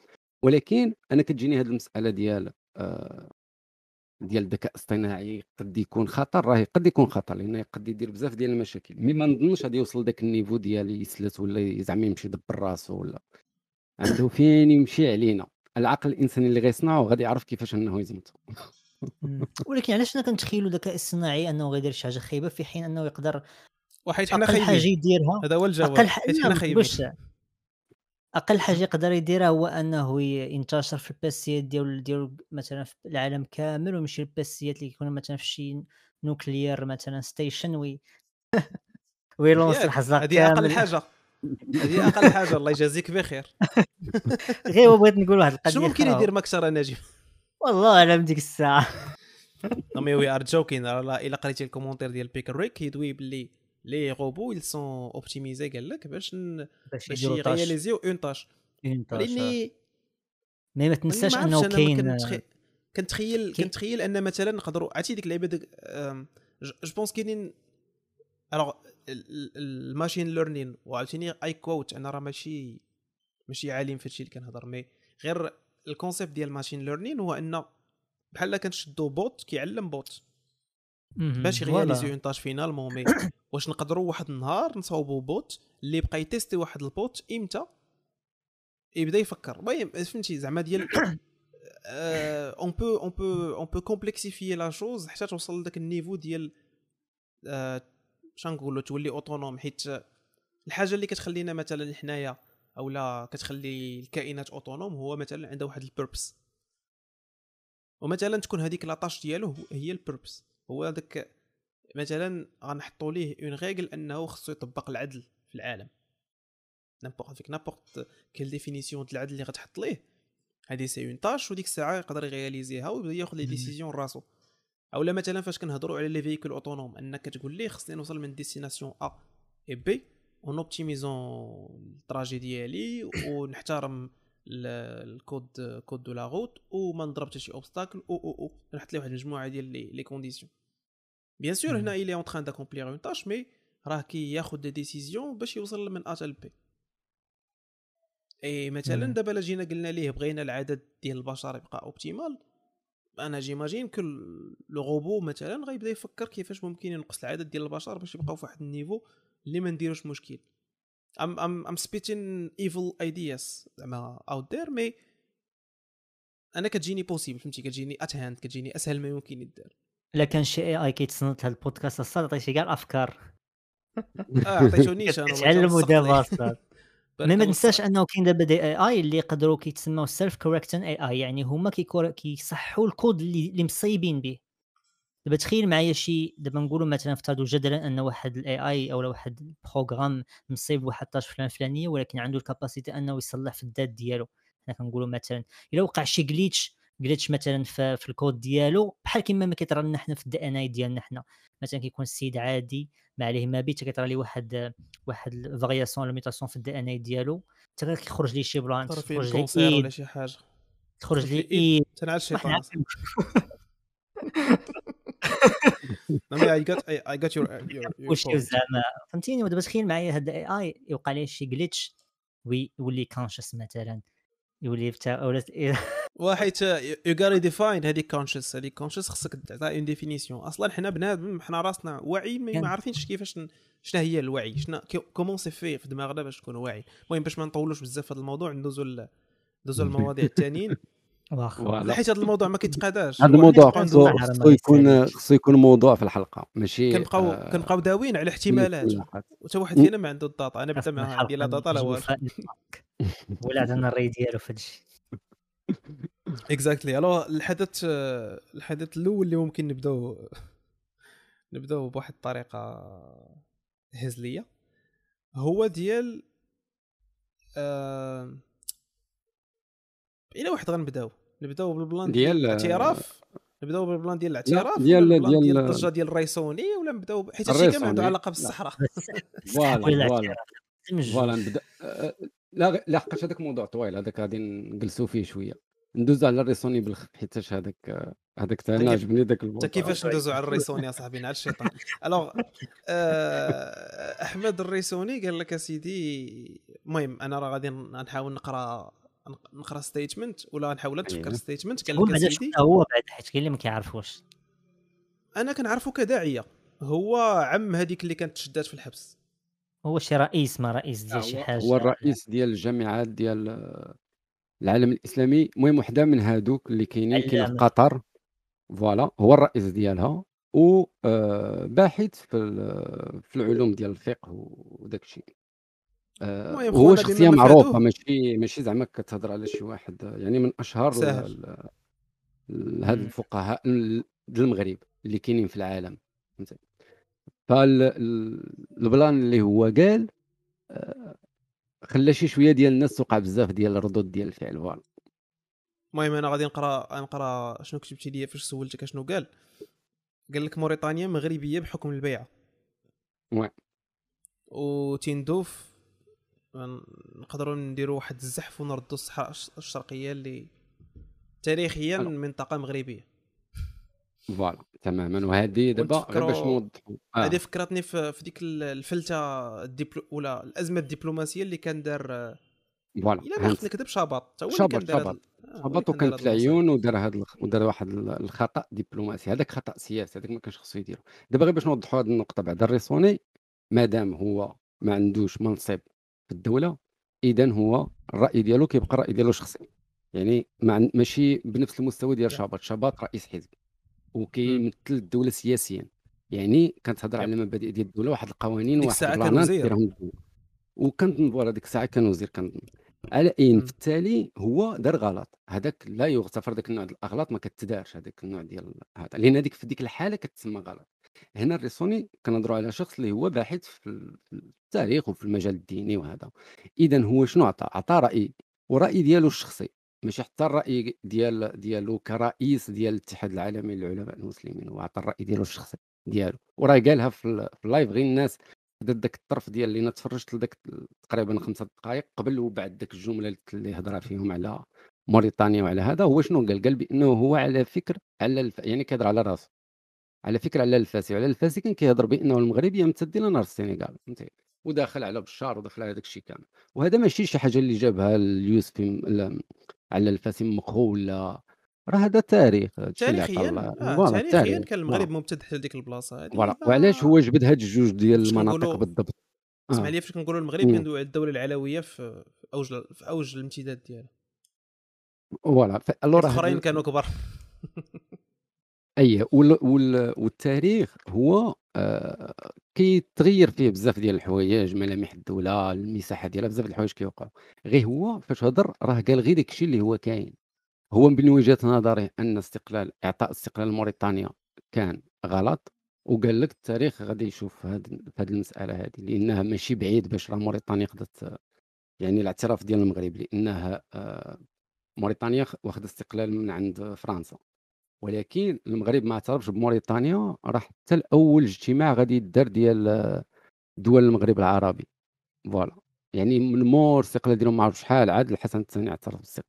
ولكن أنا كتجيني هذه المسألة ديال آه ديال الذكاء الاصطناعي قد يكون خطر راهي قد يكون خطر لأنه قد يدير بزاف ديال المشاكل. mais ما نظنش غادي يوصل داك ال niveau ديال يسلت ولا زعما يمشي يدبر راسو ولا. عنده فين يمشي علينا؟ العقل الإنساني اللي غيصنعه غادي يعرف كيفاش إنه يزمت. ولكن علاش كنتخيلوا الذكاء الصناعي أنه غيدير شي حاجة خايبة في حين أنه يقدر وحيت حنا خايبين. حاجة يديرها؟ هذا هو الجواب. أقل حاجة حنا خايبين. أقل حاجة يقدر يديرها هو أنه ينتشر في البيسيات ديال ديال مثلا في العالم كامل ويمشي البيسيات اللي يكونوا مثلا في شي nuclear مثلا station وي ويلونس الحزاق هذه أقل حاجة. هذه أقل حاجة الله يجازيك بخير. غير بغيت نقول واحد القضية شنو ممكن يدير مكسر نجيب والله اعلم ديك الساعة. مي وي ار جوكين الا قريتي الكومونتير ديال بيكر ريك يدوي باللي لي روبو ils سون اوبتيميزي قال لك باش. باش يرياليزيو اون تاش لاني مي ما تنساش انه كاين كنتخيل كنتخيل أن مثلا نقدروا عرفتي ديك اللعيبه ديك جو بونس كاينين الوغ ال machine learning وعاوتاني écoute أنا راه ماشي ماشي عالم في هادشي اللي كنهضر. mais غير ال concept ديال ال machine learning هو ان بحال كنشدو bot كيعلم bot باش ي réaliser une tâche finalement mais واش نقدروا واحد النهار نصاوبوا bot اللي بقى ي tester واحد ال bot إمتى؟ يبدا يفكر. المهم فهمتي زعما ديال on peut on peut on peut complexifier la chose حتى توصل لذاك ال niveau ديال نقولوا تولي autonome حيت الحاجة اللي كتخلينا مثلا حنايا أو لا كتخلي الكائنات autonomes هو مثلا عندها واحد ال purpose ومثلا تكون هذيك la tâche ديالو هي ال purpose هو هذاك مثلا غنحطوا ليه une règle أنه خصو يطبق العدل في العالم. n'importe quel n'importe quelle définition د العدل اللي غتحط ليه هذه c'est une tâche وديك الساعة يقدر يغياليزيها ويبدا ياخذ les décisions راسو. اولا مثلا فاش كنهضروا على les véhicules autonomes أنك تقول ليه خصني نوصل من destination A et B en optimisant ال trajet ديالي ونحترم ال code code de la route وما نضرب حتى شي obstacle أو أو أو نحط ليه واحد المجموعه ديال les conditions bien sûr هنا il est en train d'accomplir une tâche mais راه كياخذ des décisions باش يوصل من A تال B et مثلا دابا الا جينا قلنا ليه بغينا العدد ديال البشر يبقى optimal أنا j'imagine que لو مثلا غيبدا يفكر كيفاش ممكن ينقص العدد ديال البشر باش يبقاو في واحد niveau اللي ما نديروش مشكل. I'm I'm I'm spitting evil ideas زعما out there mais أنا كتجيني possible فهمتي؟ كتجيني at hand كتجيني أسهل ما يمكن يدار. الا كان شي AI كيتصنت هذا البودكاست الصاد عطيتي كاع الأفكار. آه عطيتو نيشان تعلموا دابا الصاد ما تنساش أنه كاين دابا des AI اللي يقدروا كيتسموا self-correcting AI يعني هما كيصحوا الكود اللي, اللي مصيبين به. دابا تخيل معايا شي دابا نقولوا مثلا افترضوا جدلا أن واحد ال AI أو واحد programme مصيب واحد tâche فلان فلانية ولكن عنده ال capacité أنه يصلح في الذات ديالو. حنا كنقولوا مثلا إلا وقع شي glitch glitch مثلا في, في الكود ديالو بحال كيما ما كيطرى لنا حنا في ال DNA ديالنا حنا. مثلا كيكون السيد عادي ما عليه ما بيت كيطرى ليه واحد واحد variation ولا mutation في ال DNA ديالو حتى كيخرج ليه شي بلان تخرج كونسير ولا شي حاجة. تخرج. إيد. الشيطان yeah, I got I, I got your your, your وشي point. زعما فهمتيني؟ ودابا تخيل معايا هاد الاي اي يوقع ليه شي جليتش ويولي كونشس مثلا. يولي ولا وحيت يو غاري ديفاين هذيك كونشس هذيك كونشس خصك تعطيها اون ديفينيسيون أصلا حنا بنادم حنا راسنا واعي ما عارفينش كيفاش شنو هي الوعي شنو comment c'est fait في دماغنا باش تكون واعي المهم باش ما نطولوش بزاف في هذا الموضوع ندوزو ندوزو للمواضيع الثانيين. حيت هذا الموضوع ما كيتقاداش. هذا الموضوع خصو يكون. خصو يكون موضوع في الحلقة ماشي كنبقاو آه، كنبقاو داويين على احتمالات. وحتى واحد. فينا ما عنده ال data أنا بعدا ما عندي لا data لا والو. ولا عندنا الري ديالو في هادشي. exactly alors الحدث آه، الحدث الأول اللي ممكن نبدأو نبدأو بواحد الطريقة هزلية هو ديال آه... إلى واحد غنبدأو نبدأو بال plan ديال ديال- الاعتراف نبدأو بال plan ديال الاعتراف ديال- ديال ديال- الضجه ديال الريسوني ولا نبدأو حيت هادشي كامل عنده. علاقة لا. بالصحراء فوالا فوالا فوالا. نبدأ آه، لا غ- لا حقاش هذاك موضوع طويل هذاك غادي نجلسوا فيه شوية. ندوز على الريسوني بالخف حيتاش هذاك هذاك تا أنا كيف- عجبني ذاك انت الموضوع كيفاش ندوزو على الريسوني يا صاحبي؟ على الشيطان الوغ آه، أحمد الريسوني قال لك أسيدي المهم أنا راه غادي نحاول نقرأ نقرأ statement ولا نحاول نتفكر أيوه. statement قال هو لك أسيدي هو بعدا حيت كاين اللي ما كيعرفوش. أنا كنعرفو كداعية. هو عم هذيك اللي كانت تشدات في الحبس. هو شي رئيس ما رئيس ديال شي هو- حاجة. هو الرئيس ديال الجامعات ديال آه، العالم الإسلامي. المهم وحدة من هادوك اللي كاينين كاينة في. قطر. voilà هو الرئيس ديالها. وباحث في ال- في العلوم ديال الفقه وداك الشيء. آه، هو شخصية معروفة. ماشي ماشي زعما كتهضر على شي واحد آه، يعني من أشهر هاد. الفقهاء المغرب اللي كاينين في العالم. فهمتي؟ فال plan اللي هو قال آه، خلى شي شوية ديال الناس توقع بزاف ديال الردود ديال الفعل voilà المهم أنا غادي نقرأ نقرأ شنو كتبتي لي فاش سولتك شنو قال قال لك موريتانيا مغربية بحكم البيعة oui. وتندوف نقدروا نديروا واحد الزحف ونردوا الصحراء الش- الشرقية اللي تاريخيا. منطقة مغربية voilà تماما. وهذه دابا غير باش نوضحوا آه. هذه فكرتني في, في ديك ال- الفلتة الدبلو ولا الأزمة الدبلوماسية اللي كان دار voilà إلا ما نكذب شباط تا هو شباط. آه، وكان في. العيون ودار هذا. ودار واحد ال- الخطأ دبلوماسي. هذاك خطأ سياسي هذاك ما كانش خصو يديرو. دابا غير باش نوضحوا هذه النقطة بعد. الريسوني مادام هو ما عندوش منصب في الدولة إذا هو الرأي ديالو كيبقى الرأي ديالو شخصي. يعني ما عن... ماشي بنفس المستوى ديال شباط شباط رئيس حزب. وكيمثل الدولة سياسيا يعني كتهضر على مبادئ ديال الدولة واحد القوانين واحد البلانات. ديرهم الدولة. وكنت ديك الساعة كان وزير كان على اين مم. في التالي هو دار غلط. هذاك لا يغتفر ذاك النوع ديال الأغلاط ما كتدارش. هذاك النوع ديال هذا لأن هذيك في ديك الحالة كتسمى غلط. هنا الريسوني كنهضروا على شخص اللي هو باحث في التاريخ وفي المجال الديني وهذا. اذا هو شنو عطى عطى رأي. ورأي ديالو الشخصي. ماشي حتى الرأي ديال ديالو كرئيس ديال الاتحاد العالمي للعلماء المسلمين هو عطى الرأي ديالو الشخصي ديالو. وراه قالها في ال- في اللايف غير الناس خدات داك الطرف ديال اللي أنا تفرجت لذاك تقريبا خمسة دقائق قبل وبعد داك الجملة اللي هضر فيهم على موريتانيا وعلى هذا. هو شنو قال؟ قال بأنه هو على فكر على الف... يعني كيهضر على راسه على فكره علال الفاسي وعلال الفاسي كان كيهضر بأنه المغرب يمتد إلى نهر السنغال فهمتي؟ وداخل على بشار وداخل على داك الشيء كامل. وهذا ماشي شي حاجة اللي جابها اليوسفي علال الفاسي مخو ولا راه هذا تاريخ تاريخيا آه تاريخيا كان المغرب ممتد حتى لديك البلاصة هذه. وعلاش هو جبد هاد الجوج ديال المناطق بالضبط؟ اسمح آه. لي فاش كنقولوا المغرب على الدولة العلوية في أوج في أوج الامتداد ديالها. voilà. الأخرين كانوا كبار. أي وال وال والتاريخ هو آه كيتغير فيه بزاف ديال الحوايج ملامح الدولة المساحة ديالها بزاف ديال الحوايج كيوقعوا. غير هو فاش هضر راه قال غير داك الشيء اللي هو كاين. هو من وجهة نظره أن استقلال إعطاء استقلال موريتانيا كان غلط وقال لك التاريخ غادي يشوف هاد هذه المسألة هذه لأنها ماشي بعيد باش راه موريتانيا قدرت يعني الاعتراف ديال المغرب لأنها آه موريتانيا واخدة استقلال من عند فرنسا. ولكن المغرب ما اعترفش بموريتانيا راه حتى الأول اجتماع غادي يدار ديال دول المغرب العربي. voilà. يعني من مور الاستقلال ديالهم ما عرف شحال عاد الحسن الثاني اعترف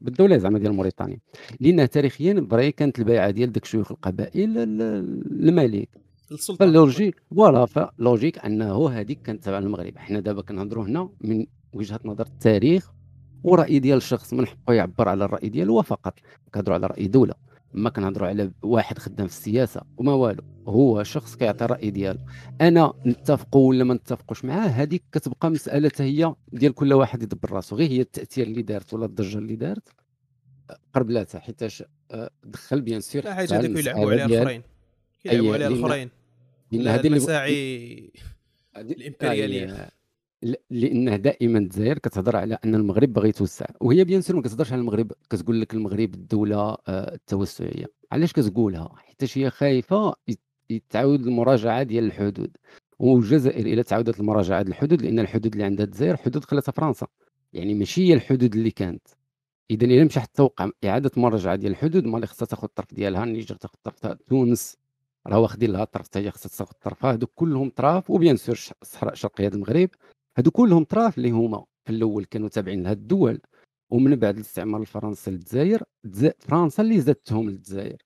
بالدولة زعما ديال موريتانيا. لأن تاريخيا pré كانت البيعة ديال داك شيوخ القبائل الملك السلطه فال logique voilà ف logique أنه هذيك كانت تبع المغرب. حنا دابا كنهضروا هنا من وجهة نظر التاريخ ورأي ديال الشخص من حقه يعبر على الرأي ديالو فقط كنهضروا على رأي دولة. ما كنهضروا على واحد خدام في السياسة وما والو هو شخص كيعطي الرأي ديالو. أنا نتفقوا ولا ما نتفقوش معاه هذيك كتبقى مسألة هي ديال كل واحد يدبر راسو. غير هي التأثير اللي دارت ولا الضجة اللي دارت قربلاتها حيتاش آه، دخل بيان سير لا حاجة هذيك يلعبوا عليها الاخرين يلعبوا عليها الاخرين هذه المساعي الإمبريالية. لأنه دائما الجزائر كتهضر على أن المغرب باغي يتوسع وهي bien sûr ما كتهضرش على المغرب. كتقول لك المغرب الدولة آه، التوسعية. علاش كتقولها؟ حيت هي خايفة يتعاود المراجعة ديال الحدود. والجزائر إلى تعاودت المراجعة ديال الحدود لأن الحدود اللي عندها الجزائر حدود خلاتها فرنسا. يعني ماشي هي الحدود اللي كانت. اذا إلى مشى حتى وقع إعادة مراجعه ديال الحدود ما اللي خصها تاخذ الطرف ديالها. النيجر تاخذ الطرف تونس راه واخدين لها الطرف حتى هي خصها تاخذ الطرف هذوك كلهم طراف. و bien sûr الصحراء الشرقيه المغرب. هادو كلهم طراف اللي هما الأول كانوا تابعين لهاد الدول ومن بعد الاستعمار الفرنسي للجزائر فرنسا اللي زادتهم للجزائر.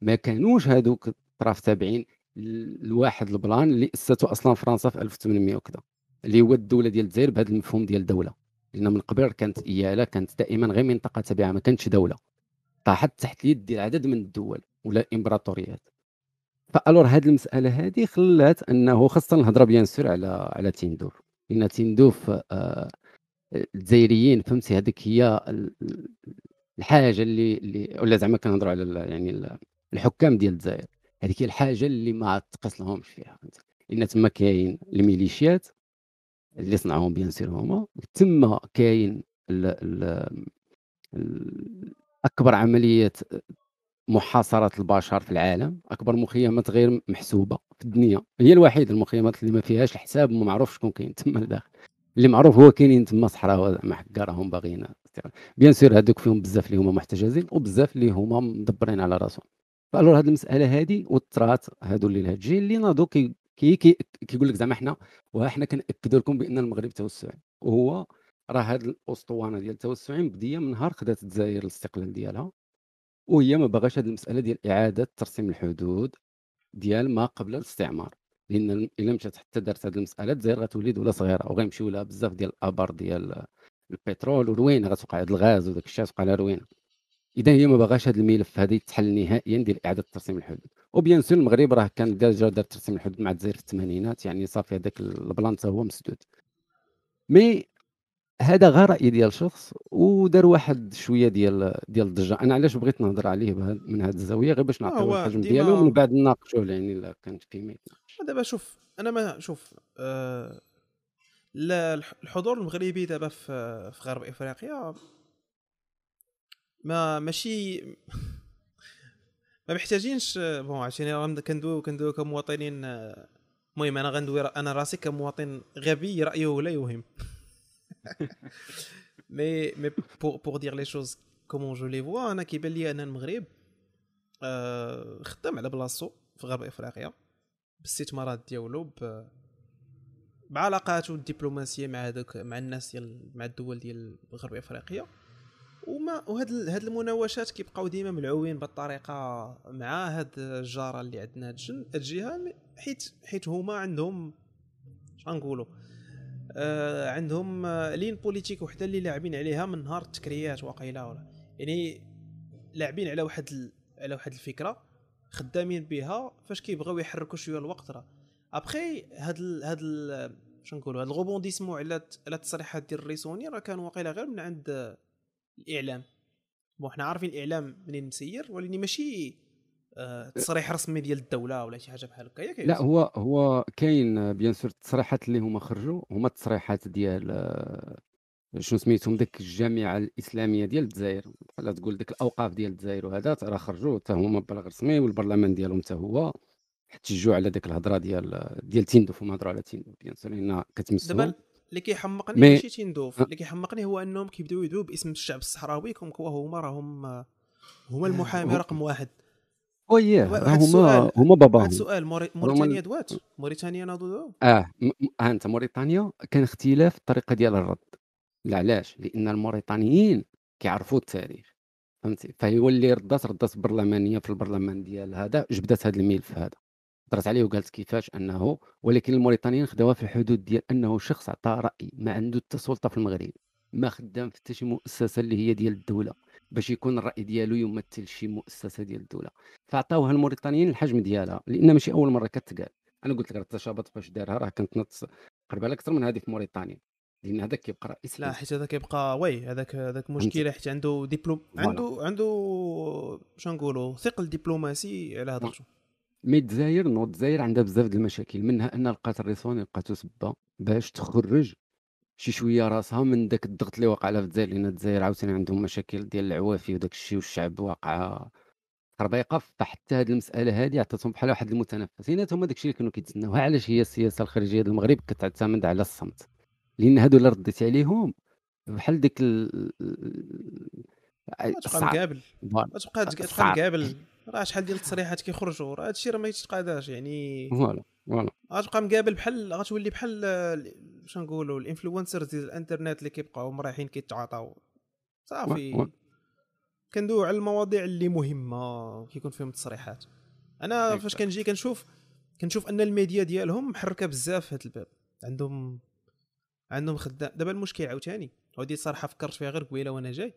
ما كانوش هادوك الطراف تابعين لواحد ال plan اللي اسسته أصلا فرنسا في 1800 وكذا اللي هو الدولة ديال الجزائر بهذا المفهوم ديال دولة. لأن من قبل كانت اياله كانت دائما غير منطقة تابعة ما كانتش دولة. طاحت تحت اليد ديال عدد من الدول ولا الامبراطوريات ف alors هذه المسألة هذه خلات أنه خاصة الهضره bien sûr على على تيندوف لأن تندوف آه، الجزائريين. فهمتي؟ هذيك هي الحاجة اللي اللي ولا زعما كنهضروا على يعني الحكام ديال الجزائر. هذيك هي الحاجة اللي ما تقص لهمش فيها فهمتي؟ لأن تما كاين الميليشيات اللي صنعوهم bien sûr هما تما كاين أكبر عمليات محاصرة البشر في العالم. أكبر مخيمات غير محسوبة في الدنيا. هي الوحيدة المخيمات اللي ما فيهاش الحساب وما معروف شكون كاين تما لداخل. اللي معروف هو كاينين تما صحراء زعما حكا راهم باغيين. bien sûr هذوك فيهم بزاف اللي هما محتجزين وبزاف اللي هما مدبرين على راسهم. ف alors هذه المسألة هذه وطرات هادو اللي لهاد الجيل اللي ناضوا كي كي كيقول لك زعما حنا وحنا كناكدوا لكم بأن المغرب توسعي. وهو راه هاد الأسطوانة ديال التوسعي مبدية من نهار خدات الجزائر الاستقلال ديالها. وهي ما باغاش هذه المسألة ديال إعادة ترسيم الحدود ديال ما قبل الاستعمار لأن إلا مشات حتى دارت هذه المسألة الجزائر غتولي دولة صغيرة وغيمشيو لها بزاف ديال الابار ديال البترول وروينه غتوقع هذا الغاز وداك الشيء غتوقع لها روينه إذا هي ما باغاش هذا الملف هذا يتحل نهائيا ديال إعادة ترسيم الحدود. و bien sûr المغرب راه كان déjà دار ترسيم الحدود مع الجزائر في الثمانينات يعني صافي هذاك ال plan هو مسدود. mais هذا غير رأي ديال شخص ودار واحد شوية ديال ديال الضجة. أنا علاش بغيت نهضر عليه من هذه الزاوية؟ غير باش نعطيو الحجم ديالو ومن بعد نناقشوه يعني إلا كانت فيه ما دابا شوف أنا ما شوف آه لا الحضور المغربي دابا في في غرب إفريقيا ما ماشي ما محتاجينش bon عشان كندوي كندوي كمواطنين المهم أنا غندوي أنا راسي كمواطن غبي رأيه لا يوهم mais mais pour pour dire les choses comme je les vois أنا كيبان لي ان المغرب آه خدام على بلاصتو في غرب إفريقيا بالاستثمارات ديالو بعلاقاته الدبلوماسية مع هذوك مع الناس ديال مع الدول ديال غرب إفريقيا. وما وهاد هاد المناوشات كيبقاو ديما ملعوبين بالطريقة مع هاد الجارة اللي عندنا هاد الجهة حيت حيت هما عندهم شنقولوا آه عندهم آه لين بوليتيك وحده اللي لاعبين عليها من نهار التكريات واقيلا ولا. يعني لاعبين على واحد ال... على واحد الفكرة خدامين بها فاش كيبغيو يحركوا شوية الوقت راه. ابخي هاد ال... هاد ال... شنو نقولوا هاد الغوبونديسمون على على التصريحات ديال الريسوني راه كان واقيلا غير من عند الإعلام. bon حنا عارفين الإعلام منين مسير ولكن ماشي آه، تصريح رسمي ديال الدولة ولا شي حاجة بحال هكا. لا هو هو كاين bien sûr التصريحات اللي هما خرجوا هما التصريحات ديال آه، شنو سميتهم ديك الجامعة الإسلامية ديال الجزائر. بحال تقول ديك الأوقاف ديال الجزائر وهذا راه خرجوا حتى هما ببلاغ رسمي والبرلمان ديالهم حتى هو احتجوا على ديك الهضرة ديال ديال تيندوف هما هضروا على تيندوف bien sûr لأن كتمسهم. اللي كيحمقني مي- ماشي تيندوف. اللي كيحمقني هو أنهم كيبداو يدعوا باسم الشعب الصحراوي كوا هما راهم هما المحامي رقم واحد. واحد راه هما السؤال- هما واحد باباهم السؤال موري- هما موريتانيا دوات؟ موريتانيا ناضوا آه ها أنت موريتانيا كان اختلاف الطريقة ديال الرد. لا علاش؟ لأن الموريتانيين كيعرفوا التاريخ فهمتي؟ فهو اللي ردات ردات برلمانية في البرلمان ديال هذا جبدات هذا الملف هذا. هضرت عليه وقالت كيفاش أنه ولكن الموريتانيين خداوها في الحدود ديال أنه شخص عطى رأي ما عنده حتى سلطة في المغرب. ما خدام في حتى شي مؤسسة اللي هي ديال الدولة باش يكون الرأي ديالو يمثل شي مؤسسة ديال الدولة. فعطاوها الموريتانيين الحجم ديالها لأن ماشي أول مرة كتقال. أنا قلت لك راه التشابط فاش دارها راه كانت نط قرب على أكثر من هذه في موريتانيا لأن هذاك كيبقى رئيس لا. حيت هذا كيبقى oui هذاك هذاك مشكلة حيت عنده دبلوم voilà. عنده عنده شنو نقولوا ثقل دبلوماسي على هضرته mais الجزائر non الجزائر عندها بزاف د المشاكل منها أن لقات الريسون لقاتو سبه باش تخرج شي شوية راسها من داك الضغط اللي واقع لها في الجزائر لأن الجزائر عاوتاني عندهم مشاكل ديال العوافي وداك الشيء والشعب واقعه خربيقه فحتى هذه المسألة هذه عطاتهم بحال واحد المتنفس. هنا هما داك الشيء اللي كانوا كيتسناوها علاش هي السياسة الخارجية ديال المغرب كتعتمد على الصمت؟ لأن هادو اللي رديتي عليهم. بحال ديك ال... تبقى. مقابل. تبقى تبقى. مقابل. راه شحال ديال التصريحات كيخرجوا راه هادشي راه ما يتقاداش يعني. voilà voilà. غتبقى مقابل بحال غتولي بحال شنو نقولوا ال influencers ديال الإنترنت اللي كيبقاو رايحين كيتعاطاو. صافي. كندويو على المواضيع اللي مهمة كيكون فيهم تصريحات. أنا هيك. فاش كنجي كنشوف كنشوف أن الميديا ديالهم محركة بزاف في هذا الباب. عندهم عندهم خدام. دابا المشكل عاوتاني ودي صراحة فكرت فيها غير قبيلة وأنا جاي.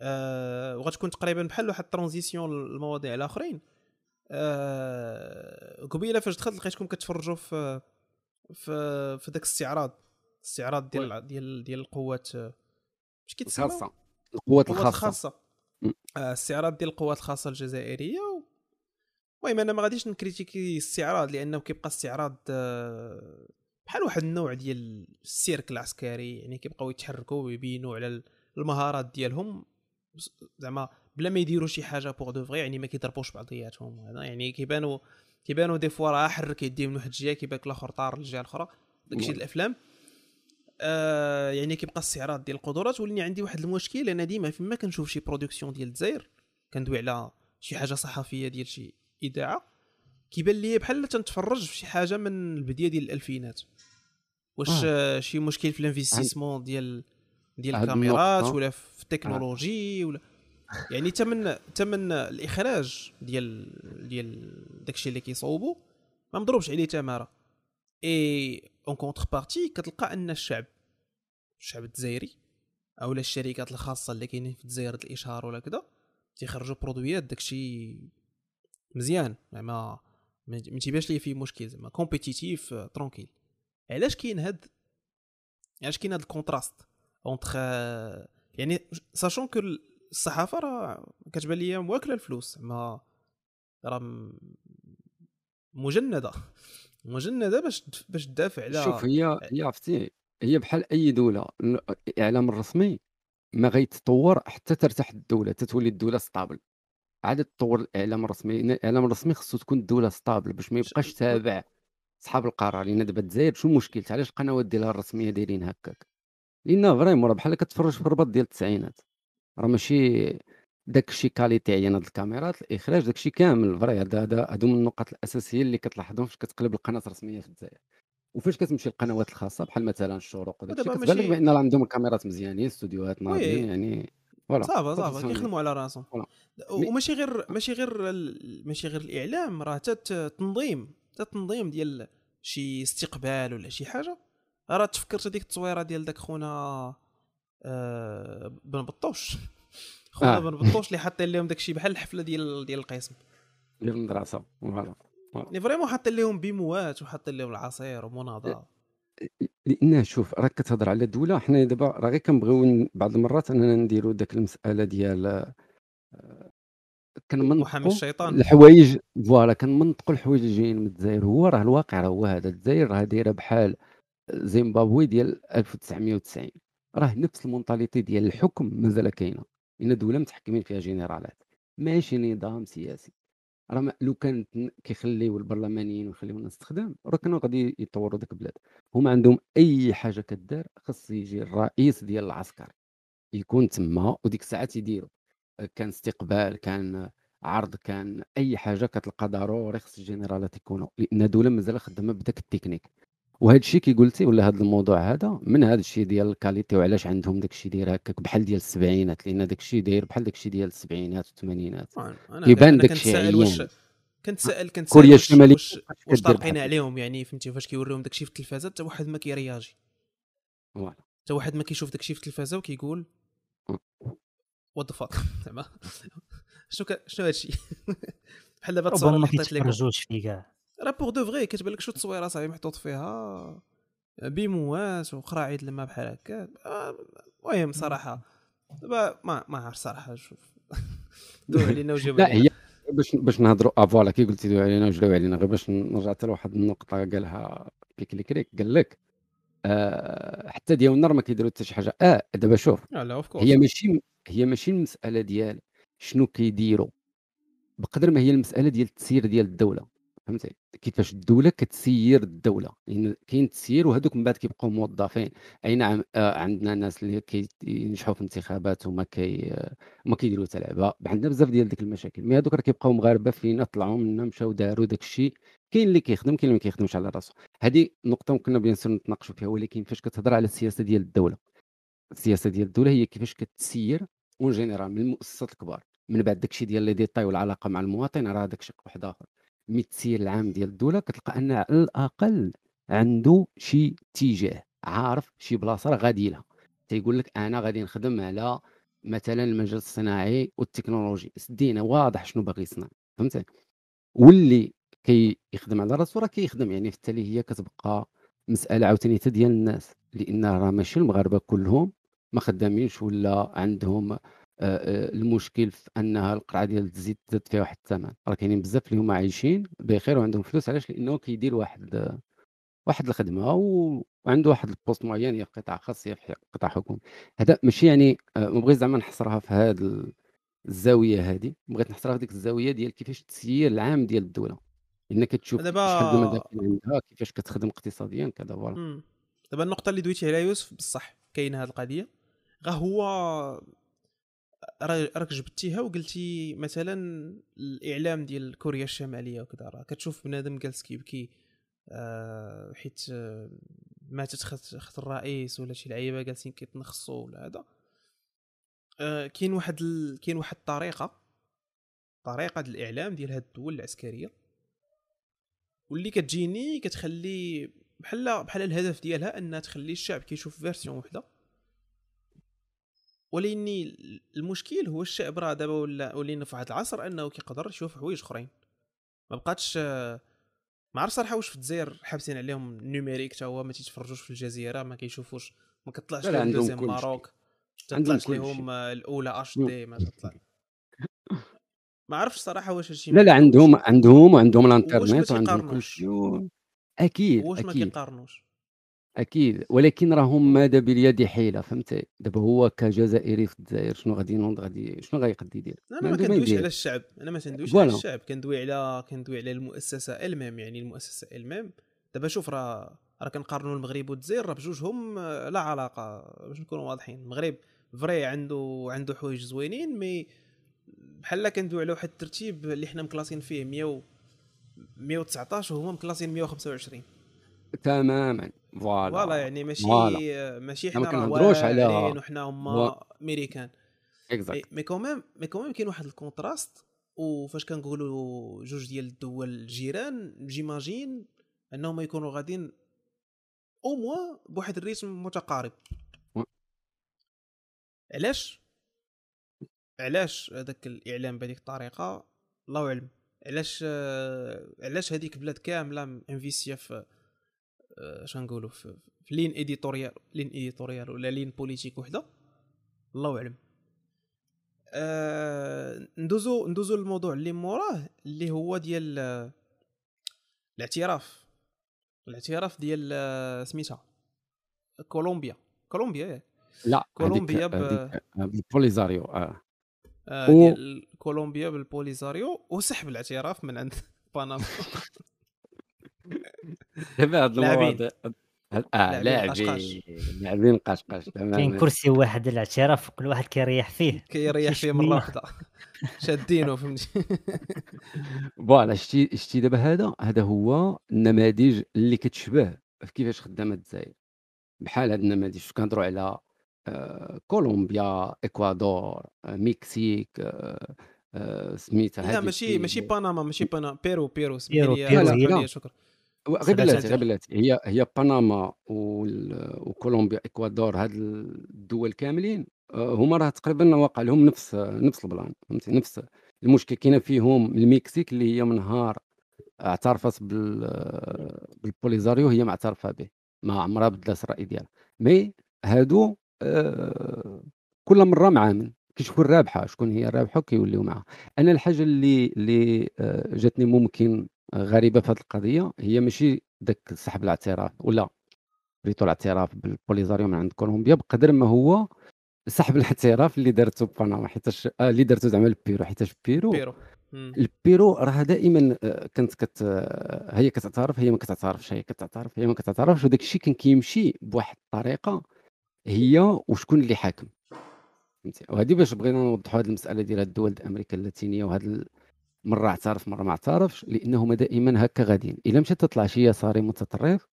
آه وغتكون تقريبا بحال واحد الترانزيسيون للمواضيع الآخرين. آه قبيلة فاش دخلت لقيتكم كتفرجوا في في في داك الاستعراض. الاستعراض ديال ديال ديال القوات اش كيتسمى الخاصة. القوات الخاصة. م. آه، استعراض ديال القوات الخاصة الجزائرية. المهم أنا ما غاديش نكريتيكي الاستعراض لأنه كيبقى استعراض آه، بحال واحد النوع ديال السيرك العسكري يعني كيبقاو يتحركوا ويبينوا على المهارات ديالهم. زعما بلا ما يديروا شي حاجة pour de vrai يعني ما كيضربوش بعضياتهم هذا يعني كيبانوا كيبانوا des fois راه حرك يديه من واحد الجهة كيبان الآخر طار للجهة الأخرى داكشي نعم. الأفلام آه يعني كيبقى استعراض ديال القدرات ولاني عندي واحد المشكل أنا ديما فيما كنشوف شي production ديال الجزائر كندوي على شي حاجة صحفية ديال شي إذاعة كيبان لي بحال تنتفرج في شي حاجة من البداية ديال الألفينات واش آه. شي مشكل في ال investissement ديال ديال الكاميرات. ولا في التكنولوجي ولا يعني تمن تمن الإخراج ديال ديال داكشي اللي كيصوبوا ما مضروبش عليه تماره et en contrepartie كتلقى أن الشعب الشعب الجزائري أو الشركات الخاصة اللي كاينين في الجزائر الإشهار ولا كذا تيخرجوا produits داكشي مزيان. زعما ما تيبانش ليه فيه مشكل زعما compétitif tranquille علاش كاين هاد علاش كاين هاد ال contraste؟ entre يعني sachant que الصحافه راه كتبان ليا واكله الفلوس زعما راه مجندة مجندة باش باش تدافع على شوف هي هي عرفتي هي بحال أي دولة ال- الاعلام الرسمي ما غيتطور حتى ترتاح الدولة تتولي الدولة stable عاد تطور الإعلام الرسمي الإعلام الرسمي خصو تكون الدولة stable باش ما يبقاش تابع صحاب القرار لأن دابا الجزائر شنو المشكل؟ علاش القنوات ديالها الرسمية دايرين هكاك؟ لأن vraiment راه بحال كتفرج في الرباط ديال التسعينات. راه ماشي داك الشيء qualité عينه د الكاميرات الإخراج داك الشيء كامل vrai. هذا هذا هادو من النقط الأساسية اللي كتلاحظهم فاش كتقلب القناة الرسمية في الجزائر. وفاش كتمشي القنوات الخاصة بحال مثلا الشروق وداك الشيء ودابا كتبان لك بأن راه عندهم الكاميرات مزيانين استوديوهات ناضيين oui. يعني voilà ça va ça va. كيخدموا على راسهم. وماشي غير ماشي غير ماشي غير الإعلام راه حتى التنظيم حتى التنظيم ديال شي استقبال ولا شي حاجة راه تفكرت هذيك التصويره ديال داك خونا آه بن بطوش. خونا آه. بن بطوش اللي حاطين لهم داك الشيء بحال الحفلة ديال ديال القسم. ديال المدرسة. voilà. يعني vraiment حاطين لهم بيموات وحاطين لهم العصير ومناضله لأن شوف راك كتهضر على دوله حنا دابا راه غير كنبغيو بعض المرات أننا نديروا داك المسألة ديال آه، محامي كنمنطقوا الشيطان. الحوايج. voilà كنمنطقوا الحوايج اللي جايين من الجزائر. هو راه الواقع راه هو هذا. الجزائر راه دايرة بحال زيمبابوي ديال 1990 راه نفس ال mentalité ديال الحكم مازال كاينة ان دوله متحكمين فيها جنرالات ماشي نظام سياسي. راه لو كان كيخليو البرلمانيين ويخليو الناس تخدم راه كانوا غادي يطوروا ديك البلاد. هما عندهم أي حاجة كدار خاص يجي الرئيس ديال العسكر يكون تما وديك الساعات يديروا كان استقبال كان عرض كان أي حاجة كتلقى ضروري خص الجنرالات يكونوا لأن دوله مازال خدامة بداك التكنيك. وهذا الشيء كي قلتي ولا هذا الموضوع هذا من هذا الشيء ديال ال qualité وعلاش عندهم داك الشيء داير هكاك بحال ديال السبعينات لأن داك الشيء داير بحال داك الشيء ديال السبعينات والثمانينات. آه، كيبان داك كنت الشيء سائل واش عيان. كنت سائل كنت كوريا سائل واش طارقين عليهم يعني فهمتي؟ فاش كيوريهم داكشي في التلفازة حتى واحد ما كيرياجي. فوالا. حتى واحد ما كيشوف داكشي في التلفازة وكيقول. وات ذا فاك زعما. شنو شنو هادشي؟ بحال دابا ما حطيت كيتفرجوش فيه كاع. راه بوغ دو فغي كتبان لك شو تصويره صاحبي محطوط فيها. بيموات وقراعيد لما بحال هكا. آه، المهم صراحة دابا ما ما عرفت صراحة شوف. دو علينا وجاوب لا علينا. هي باش باش نهضروا آه فوالا كي قلتي دو علينا وجراو علينا غير باش نرجع حتى لواحد النقطة قالها بيكلي كريك قال لك آه حتى ديالنا راه ما كيديروا حتى شي حاجة. آه دابا شوف اوف هي ماشي هي ماشي المسألة ديال شنو كيديروا. بقدر ما هي المسألة ديال التسيير ديال الدولة. فهمتي؟ كيفاش الدولة كتسير الدولة. لأن كاين تسيير وهذوك من بعد كيبقاو موظفين. أي نعم آه عندنا ناس اللي كينجحوا في الانتخابات وما كي آه ما كيديروا حتى لعبة. عندنا بزاف ديال ديك المشاكل. mais هذوك راه كيبقاو مغاربة فينا طلعوا منا مشاو داروا داك الشيء. كاين اللي كيخدم كاين اللي ما كيخدمش على راسو. هذه نقطة ممكن bien sûr نتناقشوا فيها ولكن فاش كتهضر على السياسة ديال الدولة. السياسة ديال الدولة هي كيفاش كتسير en général من المؤسسات الكبار. من بعد داكشي ديال les détails والعلاقة مع المواطن راه داك شق واحد آخر. mais التسيير العام ديال الدولة كتلقى أن على الأقل عنده شي اتجاه عارف؟ شي بلاصة راه غادي لها تيقول لك أنا غادي نخدم على مثلا المجال الصناعي والتكنولوجي. سدينا واضح شنو باغي يصنع فهمتي؟ واللي كيخدم على راسو راه كيخدم يعني في التالي هي كتبقى مسألة عاوتاني حتى ديال الناس لأن راه ماشي المغاربة كلهم ما خدامينش ولا عندهم المشكل في أنها القرعه ديال الزيت زاد فيها واحد الثمن. راه كاينين بزاف اللي هما عايشين بخير وعندهم فلوس علاش؟ لأنه كيدير واحد واحد الخدمة وعنده واحد ال poste معين هي في قطاع خاص هي في قطاع حكومي. هذا ماشي يعني ما بغيت زعما نحصرها في هذه الزاوية هذه بغيت نحصرها في ديك الزاوية ديال كيفاش التسيير العام ديال الدولة. انك كتشوف دابا شحال المداخل عندها كيفاش كتخدم اقتصاديا كذا voilà. دابا النقطة اللي دويتي عليها يوسف بصح كاينة هذه القضية. غا هو راك جبتيها وقلتي مثلا الإعلام ديال كوريا الشمالية وكذا راه كتشوف بنادم جالس كيبكي آه حيت آه ماتت خت, الرئيس ولا شي لعيبة جالسين كيتنخصوا ولا هذا. آه كاين واحد ال... كاين واحد الطريقة طريقة ديال الإعلام ديال هاد الدول العسكرية. واللي كتجيني كتخلي بحال بحال الهدف ديالها أنها تخلي الشعب كيشوف فيرسيون وحدة. ولكن المشكل هو الشعب راه دابا ولا ولينا في واحد العصر أنه كيقدر يشوف حوايج أخرين. ما بقاتش ما عرف صراحة واش في الجزائر حابسين عليهم النيميريك حتى هو ما تيتفرجوش في الجزيرة ما كيشوفوش ما كطلعش لهم دوزيام ماروك تطلعش لهم الأولى أش دي ما تطلع. ما عرفتش صراحة واش هادشي لا لا عندهم عندهم وعندهم الانترنت وعندهم كل شيء. أكيد واش ما كيقارنوش؟ أكيد. ولكن راهم ماذا باليد حيلة؟ فهمتي دابا هو كجزائري في الجزائر شنو غادي ينوض؟ غادي شنو غيقد يدير؟ أنا ما كندويش على الشعب. أنا ما كندويش على الشعب. كندوي على كندوي على المؤسسة المام يعني المؤسسة المام دابا شوف راه راه كنقارنوا المغرب والجزائر راه بجوجهم لا علاقة. باش نكونوا واضحين المغرب فري عنده عنده حوايج زوينين مي بحال كندوي على واحد الترتيب اللي حنا مكلاسين فيه 100 119 وهما مكلاسين 125 تماما. فوالا. فوالا يعني ماشي. ماشي حنا ما كنهضروش على وحنا هما أمريكان. اكزاكت مي كوميم مي كوميم كاين واحد الكونتراست وفاش كنقولوا جوج ديال الدول الجيران جيماجين أنهم يكونوا غاديين أو موا بواحد الريتم متقارب. علاش؟ علاش هذاك الإعلام بهذيك الطريقة؟ الله أعلم. علاش علاش هذيك بلاد كاملة انفيسيا في اش نقولوا في, ligne éditoriale ligne éditoriale ولا ligne politique وحدة الله أعلم. آه ندوزو ندوزو للموضوع اللي موراه اللي هو ديال الاعتراف. الاعتراف ديال سميتها كولومبيا. كولومبيا لا كولومبيا. بالبوليزاريو آه. آه و- كولومبيا بالبوليزاريو وسحب الاعتراف من عند بنما دابا هاد لاعبين. المواضيع آه لاعبين. قشقاش. لاعبين. قشقاش كاين كرسي واحد الاعتراف كل واحد كيريح فيه. كيريح فيه مرة. واحدة. شادينه فهمتي. فوالا شتي شتي دابا هذا هذا هو النماذج اللي كتشبه في كيفاش خدامة الجزائر. بحال هاد النماذج كنهضروا على آه، كولومبيا إكوادور آه، مكسيك آه، سميتها لا ماشي ماشي بنما ماشي بنما. بيرو بيرو سمح بيرو- لي غير بلاتي. غير بلاتي هي هي بنما وال- وكولومبيا إكوادور هاد الدول كاملين آه، هما راه تقريبا واقع لهم نفس نفس ال plan فهمتي؟ نفس المشكل. كاين فيهم المكسيك اللي هي من نهار اعترفت بال بالبوليزاريو هي معترفة به ما عمرها بدلات الراي ديالها. mais هادو آه، كل مرة مع من. كيشوفوا الرابحه شكون هي الرابحه كيوليو معها أنا الحاجة اللي اللي آه، جاتني ممكن غريبة في هذه القضية هي ماشي داك سحب الاعتراف ولا retour الاعتراف بالبوليزاريو من عند كولومبيا بقدر ما هو سحب الاعتراف اللي دارته بنما حيتاش آه، اللي دارته زعما البيرو حيتاش بيرو بيرو. البيرو راه دائما آه، كانت كت آه، هي كتعترف هي ما كتعترفش هي كتعترف هي ما كتعترفش وداك الشيء كان كيمشي بواحد الطريقة هي وشكون اللي حاكم. فهمتي؟ وهذه باش بغينا نوضحوا هذه المسألة ديال الدول أمريكا اللاتينية وهذا مرة اعترف مرة ما اعترفش لانهما دائما هكا غاديين. إلا مشات تطلع شي يساري متطرف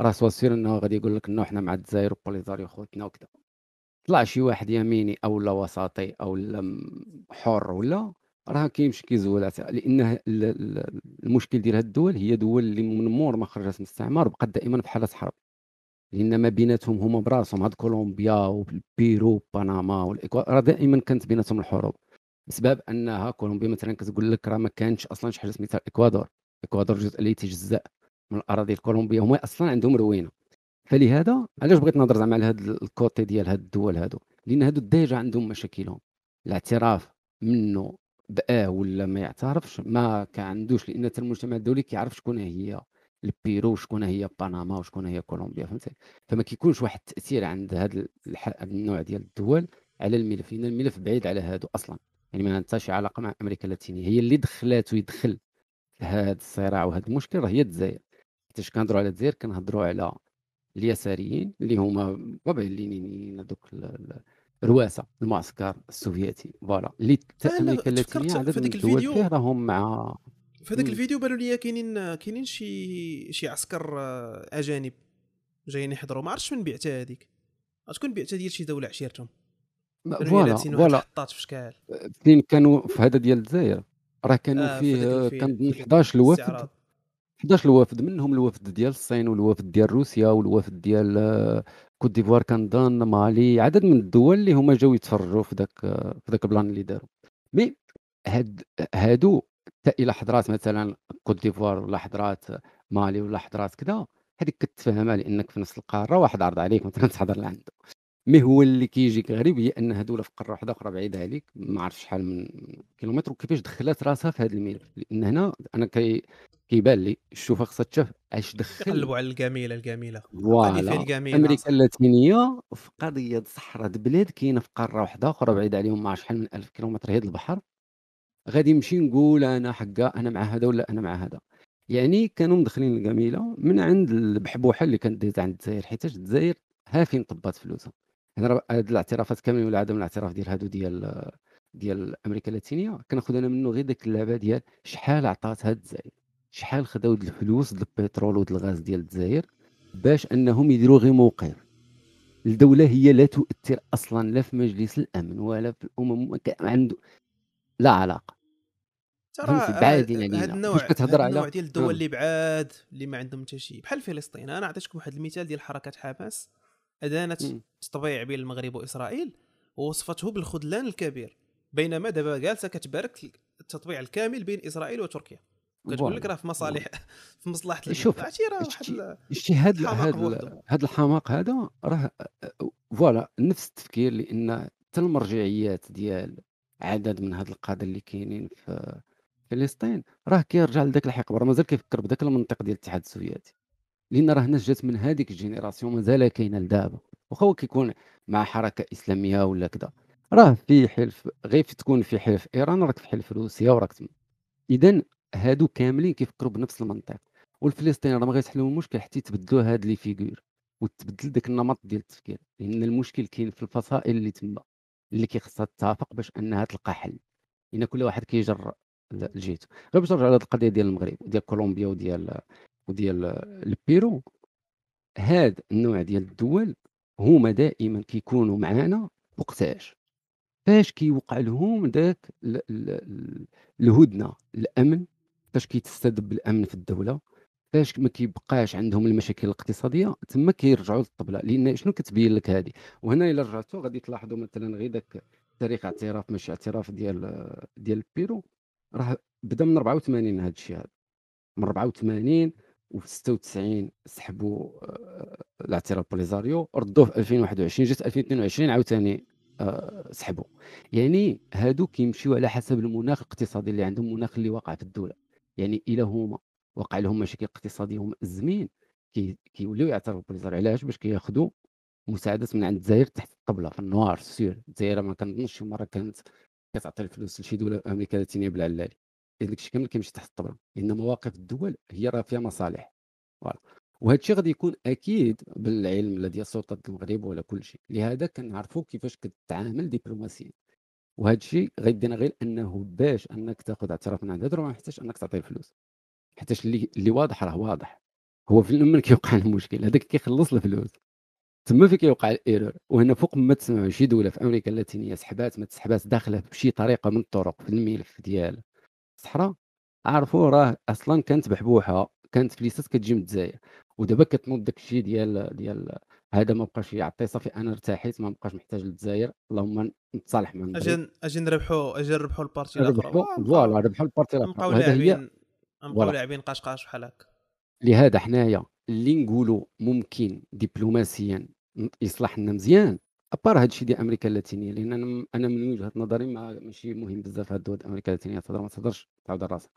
راه sois sûr إنه غادي يقول لك إنه حنا مع الجزائر وبوليزاريو خوتنا وكذا طلع شي واحد يميني أو لا وسطي أو لا حر ولا راه كيمشي كيزول لأن ال- ال- المشكل ديال هاد الدول هي دول اللي من مور ما خرجت من الاستعمار بقات دائما في حاله حرب لأن ما بيناتهم هما براسهم هاد كولومبيا والبيرو بنما والاكوا راه دائما كانت بيناتهم الحروب. بسبب انها كولومبيا مثلا كتقول لك راه ما كانش أصلا شي حاجة سميتها الاكوادور الاكوادور جزء اللي يتجزأ من الأراضي الكولومبية هما أصلا عندهم روينة. فلهذا علاش بغيت نهضر زعما على هذا ال côté ديال هاد الدول هادو؟ لأن هادو déjà عندهم مشاكلهم. الاعتراف منه بأه ولا ما يعترفش ما كعندوش لأن حتى المجتمع الدولي كيعرف شكون هي البيرو شكون هي بنما وشكون هي كولومبيا فهمتي؟ فما كيكونش واحد التأثير عند هذا النوع ديال الدول على الملف لأن الملف بعيد على هادو أصلا. يعني ما عندها شي علاقة مع أمريكا اللاتينية هي اللي دخلات ويدخل هذا الصراع وهذا المشكل راه هي الجزائر. حيتاش كنهضروا على الجزائر كنهضروا على اليساريين اللي هما طبعا اللينيين هذوك ال- ال- الرواسة المعسكر السوفيتي voilà. اللي أمريكا اللاتينية عدد من الدول فيه راهم مع في هذاك. الفيديو بانوا لي كاينين كاينين شي شي عسكر آه، أجانب جايين يحضروا. ما عرفتش من بعتها هذيك. تكون بعتها ديال شي دولة عشيرتهم؟ voilà voilà. الحطات في شكال. فين كانوا في هذا ديال الجزائر. راه كانوا آه، في فيه هذاك 11 الوفد. الاستعراض 11 الوفد؟ منهم الوفد ديال الصين والوفد ديال روسيا والوفد ديال آه، كوت ديفوار كنظن مالي. عدد من الدول اللي هما جاو يتفرجوا في ذاك في ذاك ال plan اللي داروا. mais هاد هادو حتى إلى حضرات مثلا كوت ديفوار ولا حضرات مالي ولا حضرات كذا هذيك كتفهمها لأنك في نفس القارة واحد عرض عليك مثلا تحضر لعنده mais هو اللي كيجيك غريب هي أن هذول في قارة واحدة أخرى بعيدة عليك ما عرف شحال من كيلومتر وكيفاش دخلت راسها في هذا الملف لأن هنا أنا كي كيبان لي الشوفه خصها تشاف أش دخل يقلبوا على الجميلة الجميلة. voilà. أمريكا اللاتينية في قضية صحراء بلاد كاينة في قارة واحدة أخرى بعيدة عليهم ما شحال من ألف كيلومتر هي البحر. غادي نمشي نقول أنا حقا أنا مع هذا ولا أنا مع هذا. يعني كانوا مدخلين الجميلة من عند البحبوحة اللي كانت ديت عند الجزائر حيتاش الجزائر ها فين طبات فلوسها. راه هاد الاعترافات كاملين ولا عدم الاعتراف ديال هادو ديال ديال أمريكا اللاتينية كناخذ أنا منه غير ديك اللعبة ديال شحال عطات هاد الجزائر شحال خداو الفلوس د البترول ود الغاز ديال الجزائر باش أنهم يديروا غير موقف الدولة هي لا تؤثر أصلا لا في مجلس الأمن ولا في الأمم عنده لا علاقة ترى فهمتي؟ بعادين علينا. هذا النوع كتهضر هاد النوع على- ديال الدول آه. اللي بعاد اللي ما عندهم حتى شي بحال فلسطين أنا عطيتكم واحد المثال ديال حركة حماس أدانت مم. تطبيع بين المغرب وإسرائيل ووصفته بالخذلان الكبير بينما دابا جالسة كتبارك التطبيع الكامل بين إسرائيل وتركيا كتقول لك راه في مصالح في مصلحة. شوف، عرفتي راه واحد شتي- هاد الحماق. هاد هذا راه voilà نفس التفكير لأن حتى المرجعيات ديال عدد من هاد القادة اللي كاينين في فلسطين راه كيرجع لذاك الحقبة راه مازال كيفكر بداك المنطق ديال الاتحاد السوفيتي لأن راه الناس جات من هذيك ال génération مازال كاينة لدابا. واخا كيكون مع حركة إسلامية ولا كذا راه في حلف غير في تكون في حلف إيران راك في حلف روسيا وراك تما، إذًا هادو كاملين كيفكروا بنفس المنطق، والفلسطينيين راه ما غيتحلوا المشكل حتى يتبدلوا هاد les figures وتبدل داك النمط ديال التفكير، لأن المشكل كاين في الفصائل اللي تما، اللي كيخصها تتفق باش أنها تلقى حل، لأن كل واحد كيجر لجهته، غير باش نرجعوا لهاد القضية ديال المغرب وديال كولومبيا وديال وديال البيرو، هاد النوع ديال الدول هما دائمًا كيكونوا معانا وقتاش؟ فاش كيوقع لهم داك ال ال الهدنة، الأمن، فاش كيتستتب الأمن في الدولة، فاش ما كيبقاش عندهم المشاكل الاقتصادية، تما كيرجعوا للطبلة، لأن شنو كتبين لك هادي؟ وهنا إلا رجعتوا غادي تلاحظوا مثلًا غير داك تاريخ اعتراف ماشي اعتراف ديال ديال البيرو. راه بدا من 84 هاد الشيء هذا، من 84 وفي 96 سحبوا آه، الاعتراف بوليزاريو، ردوه في 2021 جات 2022 عاوتاني آه، سحبوا يعني هادو كيمشيو على حسب المناخ الاقتصادي اللي عندهم المناخ اللي واقع في الدولة. يعني إلى هما وقع لهم مشاكل اقتصادية ومأزمين كي كيوليو يعترفوا بوليزار علاش؟ باش كياخذوا مساعدات من عند الجزائر تحت الطبلة في ال noir سير الجزائر ما كنظنش شي مرة كانت كتعطي الفلوس لشي دولة أمريكا اللاتينيه بالعلالي. داك الشيء كامل كيمشي تحت الطبله لأن مواقف الدول هي راه فيها مصالح voilà. وهذا الشيء غادي يكون أكيد بالعلم لا ديال سلطه المغرب ولا كل شيء لهذا كنعرفوا كيفاش كتعامل دبلوماسيا. وهذا الشيء غيدينا غير أنه باش أنك تاخذ اعتراف من عند هذا ما محتاج أنك تعطيه الفلوس. حيتاش اللي اللي واضح راه واضح. هو في من كيوقع المشكل هذاك كيخلص الفلوس تما فين كيوقع الإيرور؟ وهنا فوق ما تسمعوا شي دولة في أمريكا اللاتينية سحبات ما تسحبات داخلة بشي طريقة من الطرق في الملف ديال الصحراء عرفوا راه أصلا كانت بحبوحة كانت فليسات كتجي من الجزائر. ودابا كتنوض داك الشيء ديال ديال هذا ما بقاش يعطي صافي أنا ارتحيت ما بقاش محتاج للجزائر. اللهم نتصالح مع أجي أجي نربحوا أجي نربحوا ال partie الأخرى. voilà ربحوا ال partie الأخرى. وهذا هي نبقاو لاعبين قشقاش بحال هكا. لهذا حنايا اللي نقولوا ممكن دبلوماسيا يصلح لنا مزيان. à part هذا الشيء ديال أمريكا اللاتينية لأن أنا أنا من وجهة نظري ما ماشي مهم بزاف هاد الدول أمريكا اللاتينية تهضر ما تهضرش تعاود راسها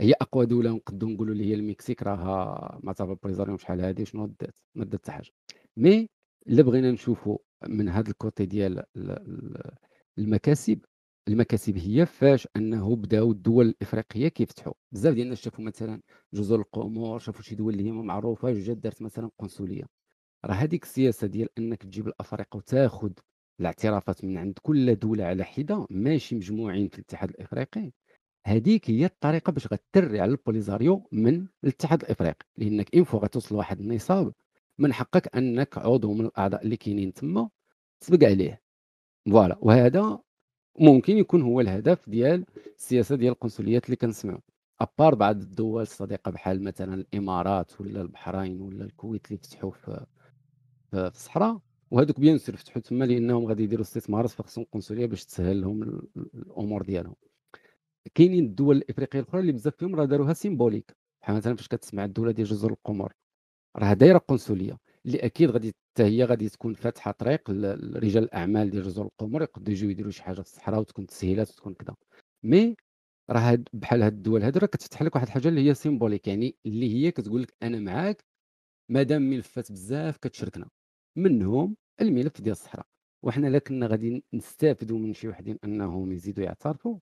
هي أقوى دولة نقدروا نقولوا اللي هي المكسيك راها معترفة بالبوليزاريو من شحال هذه شنو دات ما دات حتى حاجة. mais إلا بغينا نشوفوا من هذا ال côté ديال المكاسب المكاسب هي فاش أنه بداو الدول الإفريقية كيفتحوا بزاف ديال الناس شافوا مثلا جزر القمر شافوا شي دول اللي هي معروفة جات دارت مثلا قنصلية. راه هذيك السياسة ديال أنك تجيب الأفارقة وتاخذ الاعترافات من عند كل دولة على حدة ماشي مجموعين في الاتحاد الإفريقي. هذيك هي الطريقة باش غتجري على البوليزاريو من الاتحاد الإفريقي. لأنك une fois غتوصل لواحد النصاب من حقك أنك عضو من الأعضاء اللي كاينين تما تسبق عليه. voilà. وهذا ممكن يكون هو الهدف ديال السياسة ديال القنصليات اللي كنسمعوا. à part بعض الدول الصديقة بحال مثلا الإمارات ولا البحرين ولا الكويت اللي فتحوا في في الصحراء وهذوك bien sûr فتحوا تما لأنهم غادي يديروا استثمارات فخصهم قنصليه باش تسهل لهم الأمور ديالهم. كاينين الدول الإفريقية الأخرى اللي بزاف فيهم راه داروها symbolique بحال مثلا فاش كتسمع الدولة ديال جزر القمر راه دايرة قنصليه اللي أكيد غادي حتى هي غادي تكون فاتحة طريق لرجال الأعمال ديال جزر القمر يقدروا يجيو يديروا شي حاجة في الصحراء وتكون تسهيلات وتكون كذا مي راه بحال هاد الدول هادو راه كتفتح لك واحد الحاجة اللي هي سيمبوليك يعني اللي هي كتقول لك أنا معاك مادام ملفات بزاف كتشركنا. منهم الملف ديال الصحراء وحنا لا كنا غادي نستافدوا من شي وحدين أنهم يزيدوا يعترفوا.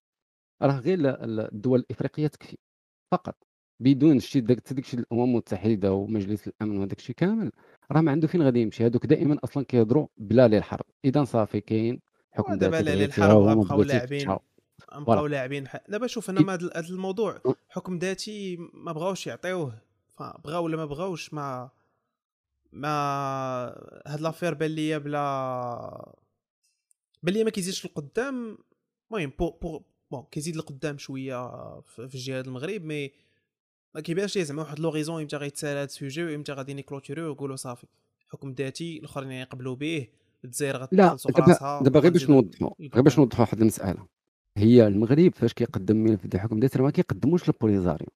راه غير الدول الإفريقية تكفي فقط بدون شي داك الشيء الامم المتحده ومجلس الأمن وهذاك الشيء كامل. راه ما عنده فين غادي يمشي هذوك دائما أصلا كيهضروا بلا ليل الحرب. اذا صافي كاين حكم دابا ليل الحرب غنبقاو لاعبين. نبقاو لاعبين دابا شوف أنا هذا الموضوع حكم ذاتي ما بغاوش يعطيوه بغاو ولا ما بغاوش ما ما هاد لافير بان ليا بلا بان ليا ما كيزيدش القدام المهم بو بو بون كيزيد لقدام شوية في جهه المغرب mais ما كيبانش ليه زعما واحد l'horizon إمتى غيتسال هاد ال sujet وامتى غادي ن clôturer ويقولوا صافي. حكم ذاتي الأخرين يقبلوا به الجزائر غتخلصوا لا دابا غير باش نوضحوا غير باش نوضحوا واحد المسألة. هي المغرب فاش كيقدم ملف ديال الحكم الذاتي ما كيقدموش للبوليزاريو.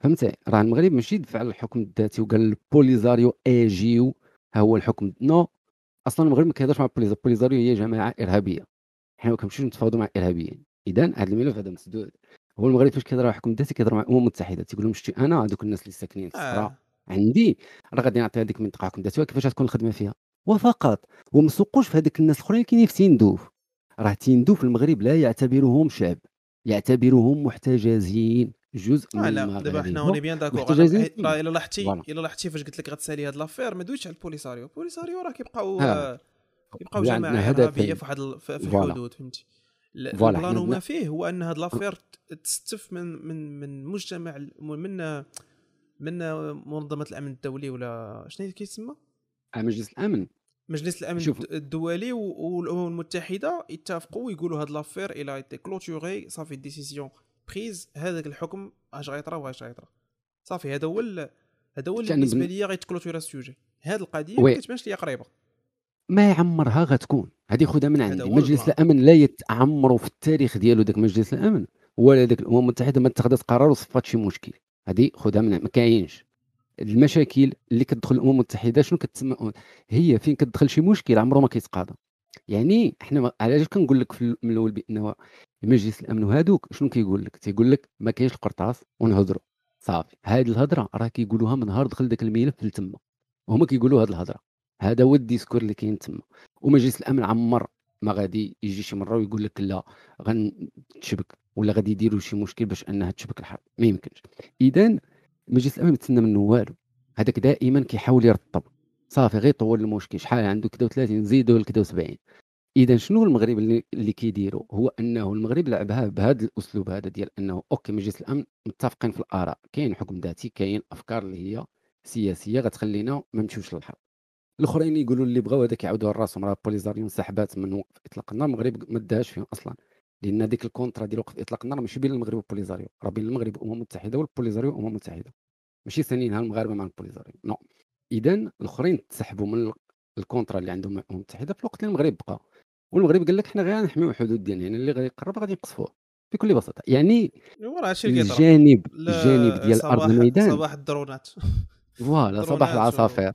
فهمتي؟ راه المغرب ماشي دفع الحكم الذاتي وقال البوليزاريو اجيو ها هو الحكم. non. أصلا المغرب ما كيهضرش مع البوليزاريو البوليزاريو هي جماعة إرهابية. حنا ما كنمشيوش نتفاوضوا مع الارهابيين اذا هذا الملف هذا مسدود. هو المغرب فاش كيهضر على الحكم الذاتي كيهضر مع الامم المتحده تيقول لهم شتي أنا هذوك الناس اللي ساكنين في الصحراء. آه. عندي. راه غادي نعطي هذيك المنطقة حكم ذاتي. كيفاش غتكون الخدمة فيها؟ وفقط. وما سوقوش في هذوك الناس الأخرين كاينين في تندوف راه تندوف المغرب لا يعتبرهم شعب. يعتبرهم محتجزين. جزء آه من لا دابا حنا on est bien d'accord إلا لاحظتي. إلا لاحظتي فاش قلت لك غتسالي هاد l'affaire ما دويتش على البوليساريو البوليساريو راه كيبقاو. آه، كيبقاو جماعة هدفين. في واحد في. الحدود فهمتي البلان وما فيه هو أن هاد l'affaire تستف من من من مجتمع من من منظمة الأمن الدولي ولا شنو كيتسمى مجلس الأمن مجلس الأمن شوف. الد- الدولي والأمم المتحدة يتفقوا ويقولوا هاد l'affaire elle a été clôturée صافي décision بريز هذاك الحكم اش غيطرا واش غيطرا. صافي هذا هو هذا هو اللي بالنسبة بن- ليا غيتكلوتورا السوجي هاد القضية. ما كتبانش ليا قريبة. ما يعمرها غتكون. هذه خذها من عندي. مجلس البلان. الأمن لا يتعمروا في التاريخ ديالو ذاك مجلس الأمن. ولا ذاك الامم المتحده ما اتخذت قرار وصفات شي مشكل. هذه خذها من ما كاينش. المشاكل اللي كتدخل الأمم المتحدة شنو كتسمى؟ هي فين كتدخل شي مشكل عمره ما كيتقاضى. يعني إحنا ما- علاش كنقول لك في من الأول بانه مجلس الأمن وهذوك شنو كيقول لك تيقول لك ما كاينش القرطاس ونهضروا. صافي. هذه الهضرة راه كيقولوها من نهار دخل ذاك الملف لتما هما كيقولوا هذه الهضرة. هذا هو ال discours اللي كاين تما. ومجلس الأمن عمر ما غادي يجي شي مرة ويقول لك لا غنتشبك ولا غادي يديروا شي مشكل باش أنها تشبك الحرب ما يمكنش. اذا مجلس الأمن ما تسنى منه والو. هذاك دائما كيحاول يرطب. صافي غير طول المشكل شحال عنده كذا و30 نزيدوا لكذا و70 إذا شنو المغرب اللي, كيديروا هو أنه المغرب لعبها بهذا الأسلوب هذا ديال أنه OK مجلس الأمن متفقين في الآراء. كاين حكم ذاتي كاين أفكار اللي هي سياسية غتخلينا ما نمشيوش للحرب. الأخرين يقولوا اللي بغاو هذاك يعاودوا راسهم راه بوليزاريو انسحبات من وقف إطلاق النار. المغرب ما داهاش فيهم أصلا. لأن هذيك ال contrat ديال وقف إطلاق النار ماشي بين المغرب والبوليزاريو راه بين المغرب والأمم المتحدة والبوليزاريو والأمم المتحدة. ماشي ثانيينها المغاربة مع البوليزاريو non. إذا الآخرين تسحبوا من ال- ال contrat اللي عندهم مع الامم المتحده في الوقت اللي المغرب بقى. والمغرب قال لك حنا غير نحميو الحدود ديالنا يعني اللي غادي يقرب غادي نقصفوه بكل بساطة. يعني الجانب الجانب ديال أرض صباح- الميدان. صباح الدرونات. voilà صباح العصافير.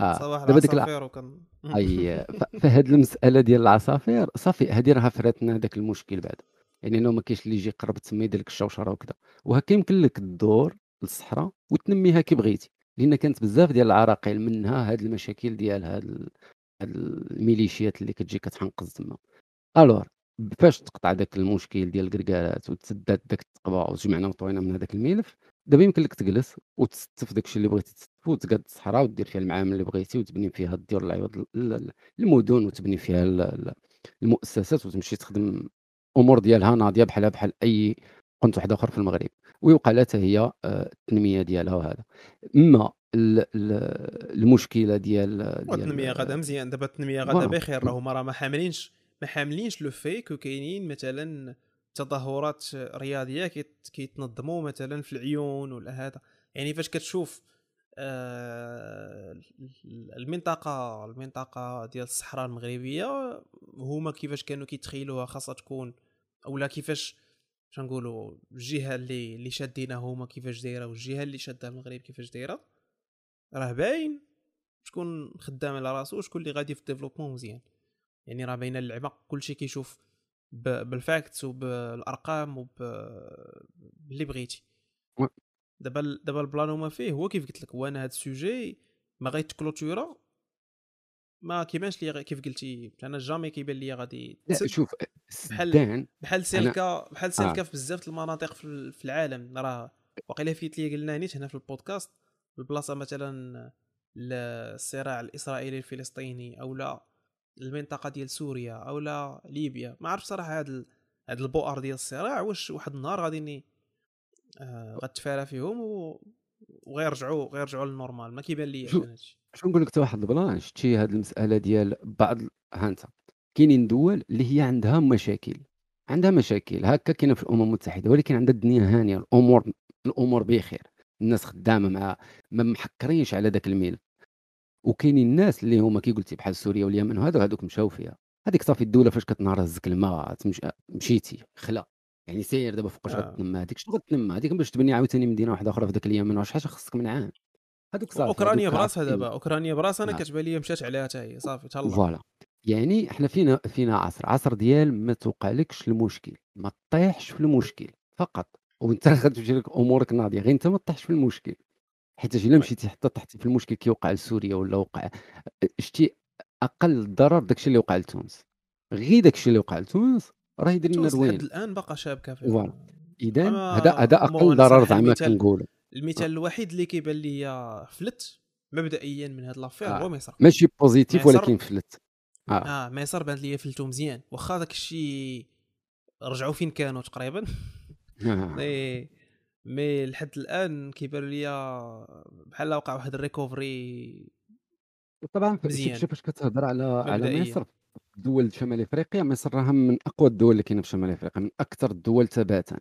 آه صباح دابا ديك وكان أي فهاد المسألة ديال العصافير صافي هادي راه فراتنا داك المشكل بعد. يعني انه ما كاينش اللي يجي يقرب تما يدير لك الشوشرة وكذا وهكا يمكن لك الدور للصحراء وتنميها كي بغيتي. لأن كانت بزاف ديال العراقيل منها هاد المشاكل ديال هاد ال- هاد الميليشيات اللي كتجي كتحنقز تما. alors فاش تقطع داك المشكل ديال الكركارات وتسدات داك الثقبة وجمعنا وطوينا من هذاك الملف دابا يمكن لك تجلس وتستف داكشي اللي بغيتي تستف وتقاد الصحراء ودير فيها المعامل اللي بغيتي وتبني فيها الديور العوض ال- ال- المدن وتبني فيها ال- ال- المؤسسات وتمشي تخدم أمور ديالها ناضية بحالها بحال أي قنت واحد آخر في المغرب ويوقع لها هي آه، التنمية ديالها وهذا أما ال- ال- المشكلة ديال ديال والتنمية غادا مزيان دابا التنمية غادا فوالا. بخير راه هما راه ما حاملينش ما حاملينش لو فيك وكاينين مثلا تظاهرات رياضية كيت- كيتنظموا مثلا في العيون ولا هذا يعني فاش كتشوف آه، المنطقة المنطقة ديال الصحراء المغربية هما كيفاش كانوا كيتخيلوها خاصها تكون أولا كيفاش باش نقولوا الجهة اللي اللي شادينها هما كيفاش دايرة والجهة اللي شادها المغرب كيفاش دايرة راه باين شكون خدام على راسو وشكون اللي غادي في ال développement مزيان. يعني راه باينة اللعبة كلشي كيشوف بال facts وبالأرقام وب باللي بغيتي. دابا دابا البلان وما فيه هو كيف قلت لك هو أنا هاد ال sujet ما غيت clôtura ما كيبانش لي كيف قلتي أنا jamais كيبان لي غادي شوف بحال- بحال سلكه بحال سلكة في بزاف المناطق في ال- في العالم. راه وقيلا فيت لي قلنا نيت هنا في البودكاست البلاصه مثلا الصراع الإسرائيلي الفلسطيني أو لا المنطقة ديال سوريا أو لا ليبيا. ما عرف صراحة هاد. هاد البؤر ديال الصراع واش واحد النهار غادي ني آه غتفارى فيهم و... وغيرجعوا غيرجعوا لل normal. ما كيبان لي شو- شنو نقول لك حتى واحد البلان شتي هاد المسألة ديال بعض ها انت كاينين دول اللي هي عندها مشاكل عندها مشاكل. هكا كاينة في الأمم المتحدة ولكن عندها الدنيا هانية الأمور الأمور بخير. الناس خدامة مع ما محكرينش على ذاك الملف وكاينين الناس اللي هما كي قلتي بحال سوريا واليمن وهذا هذوك مشاو فيها. هذيك صافي الدولة فاش كتنهار هزك الماء مشيتي خلا. يعني سير دابا فوقاش آه. غتنمى؟ هذيك شنو غتنمى؟ هذيك باش تبني عاوتاني مدينة واحدة أخرى في ذاك اليمن واش حاجة خصك من عام. هذوك صافي أوكرانيا براسها. دابا أوكرانيا براسها أنا آه. كتبان لي مشات عليها حتى هي صافي تهلا فوالا. يعني إحنا فينا فينا عصر. عصر ديال ما توقعلكش المشكل ما تطيحش في المشكل فقط. وانت غتمشي لك أمورك ناضية غير أنت ما تطيحش في المشكل. حيت إلا مشيتي حتى طحتي في المشكل كيوقع لسوريا ولا وقع شتي أقل الضرر داكشي اللي وقع لتونس. غير داكشي اللي وقع لتونس راه يدير لنا روين الآن باقا شابكه في voilà. اذا هذا هذا أقل ضرر زعما كنقولوا المثال الوحيد اللي كيبان ليا فلت مبدئيا من هاد l'affaire آه. هو مصر ماشي positif ولكن فلت آه آه مصر بانت ليا فلتو مزيان واخا داك الشيء رجعوا فين كانوا تقريبا آه. مي مي لحد الآن كيبان ليا بحال وقع واحد recovery طبعا مزيان. شوف فاش كتهضر على على. مصر دول شمال افريقيا مصر راها من أقوى الدول اللي كاينة في شمال افريقيا من أكثر الدول ثباتا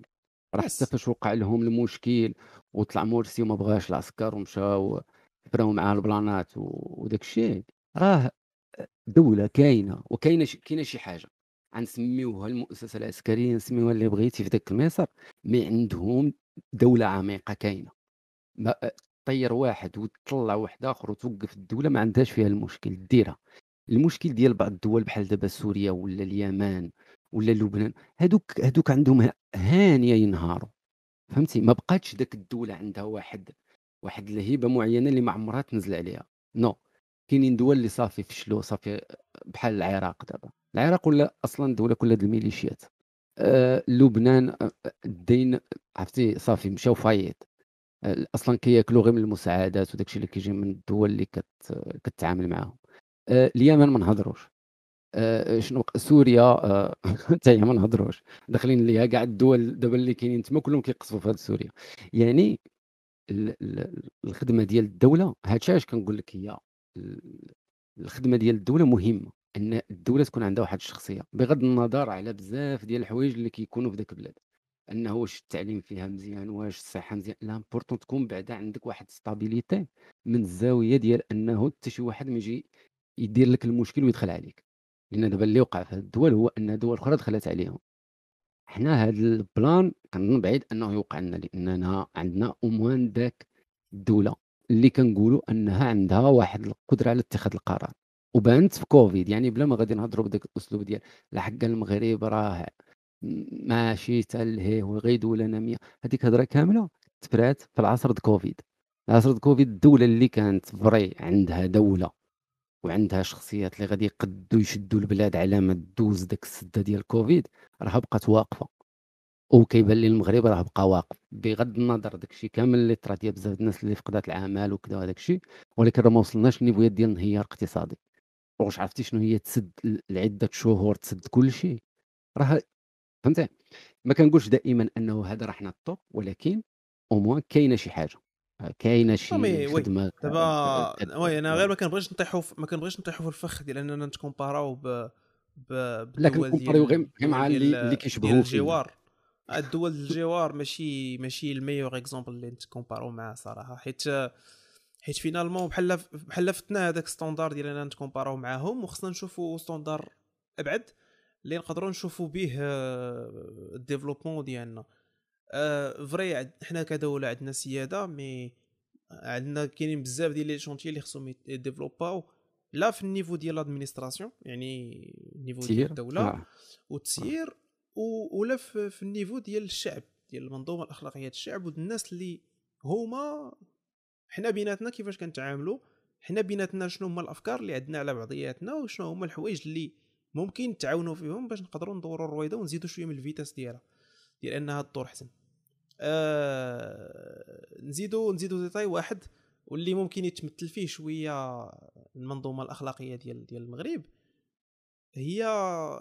راه. حتى فاش وقع لهم المشكل وطلع مرسي وما بغاش العسكر ومشاو فراو معاه ال plans ات وداك الشيء. راه دولة كاينة وكاينة كاينة شي حاجة. غنسميوها المؤسسة العسكرية نسميوها اللي بغيتي في ذاك مصر مي عندهم دولة عميقة كاينة. ما طير واحد وتطلع واحد آخر وتوقف الدولة ما عندهاش فيها المشكل. ديرها. المشكل ديال بعض الدول بحال دابا سوريا ولا اليمن ولا لبنان؟ هادوك هادوك عندهم هانية ينهاروا. فهمتي؟ ما بقاتش داك الدولة عندها واحد واحد الهبه معينة اللي ما عمرها تنزل عليها. نو. كاينين دول اللي صافي فشلوا صافي بحال العراق دابا. العراق ولا أصلا دوله كلها الميليشيات. آه لبنان آه، الدين عرفتي؟ صافي مشاو فايت. آه، أصلا كياكلوا غير من المساعدات وداكشي اللي كيجي من الدول اللي كت كتعامل معاهم. آه، اليمن ما نهضروش. شنو بق- سوريا آه، حتى هي ما نهضروش. داخلين ليها كاع الدول دابا اللي كاينين تما كلهم كيقصفوا في هاد سوريا. يعني ال- ال- الخدمة ديال الدولة هادشي علاش كنقول لك هي ال- الخدمة ديال الدولة مهمة أن الدولة تكون عندها واحد الشخصية. بغض النظر على بزاف ديال الحوايج اللي كيكونوا في ذاك البلاد. أنه واش التعليم فيها مزيان واش الصحة مزيان. l'important تكون بعدا عندك واحد stabilité من الزاوية ديال أنه حتى شي واحد ما يجي يدير لك المشكل ويدخل عليك. لأن دابا اللي وقع في هاد الدول هو أن دول أخرى دخلت عليهم. حنا هاد ال plan كنظن بعيد أنه يوقع لنا لأننا عندنا au moins داك الدولة اللي كنقولوا أنها عندها واحد القدرة على اتخاذ القرار. وبانت في كوفيد يعني بلا ما غادي نهضروا بداك الأسلوب ديال لحق المغرب راه ماشي حتى لهيه وغيدوا لنا 100 هذيك هضرة كاملة تفرات في العصر د كوفيد. العصر د كوفيد الدولة اللي كانت فري عندها دولة وعندها شخصيات اللي غادي يقدوا يشدوا البلاد على ما دوز داك السدة ديال كوفيد راه بقات واقفة. وكيبان لي المغرب راه بقى واقف. بغض النظر داكشي كامل اللي طرا ديال بزاف الناس اللي فقدات العمل وكذا وهذاك الشيء ولكن راه ما وصلناش ل niveau يات ديال انهيار اقتصادي. واش عرفتي شنو هي تسد لعده شهور تسد كل شيء؟ راه فهمتي؟ ما كنقولش دائما أنه هذا راه حنا الطوب ولكن au moins كاينة شي حاجة. كاينة شي oui. خدمة دابا oui أنا غير ما كنبغيش نطيحوا ما كنبغيش نطيحوا في الفخ ديال أننا نت comparer او ب ب لا كن comparer يو غير مع اللي اللي كيشبهوا الجوار. الدول الجوار ماشي ماشي ال meilleur exemple اللي نت comparer و معاه صراحة. حيت حيت finalement بحال بحال فتنا هذاك standard ديال أننا نت comparer و معاهم وخصنا نشوفوا standard أبعد اللي نقدروا نشوفوا به آه، ال développement ديالنا. آه، vrai عد- حنا كدوله عندنا سيادة mais عندنا كاينين بزاف ديال les chantiers اللي خصهم ي développer او. لا في ال niveau ديال l'administration يعني ال niveau ديال الدولة آه. والتسيير و- ولا في, في ال niveau ديال الشعب ديال المنظومة الأخلاقية ديال الشعب والناس اللي هما حنا بيناتنا كيفاش كنتعاملوا حنا بيناتنا شنو هما الأفكار اللي عندنا على بعضياتنا وشنو هما الحوايج اللي ممكن نتعاونوا فيهم باش نقدروا ندوروا الرويضه ونزيدوا شوية من ال vitesse ديالها. ديال انها تدور احسن آه نزيدوا نزيدوا ديتاي واحد واللي ممكن يتمثل فيه شوية المنظومة الأخلاقية ديال ديال المغرب هي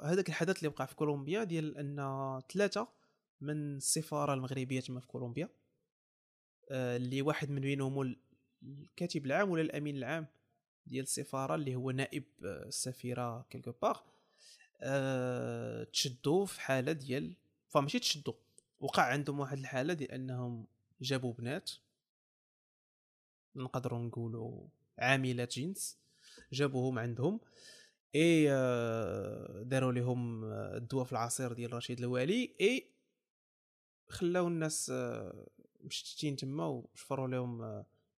هذاك الحدث اللي وقع في كولومبيا ديال أن ثلاثة من السفارة المغربية تما في كولومبيا آه، اللي واحد من بينهم ال- الكاتب العام ولا الأمين العام ديال السفارة اللي هو نائب آه، السفيرة كيلكو باغ أه تشدوا في حالة ديال فماشي تشدوا وقع عندهم واحد الحالة ديال أنهم جابوا بنات. نقدروا نقولوا عاملات جنس جابوهم عندهم. إي آه، داروا لهم آه، الدواء في العصير ديال رشيد الوالي. إي خلاو الناس آه، مشتتين تما وشفروا لهم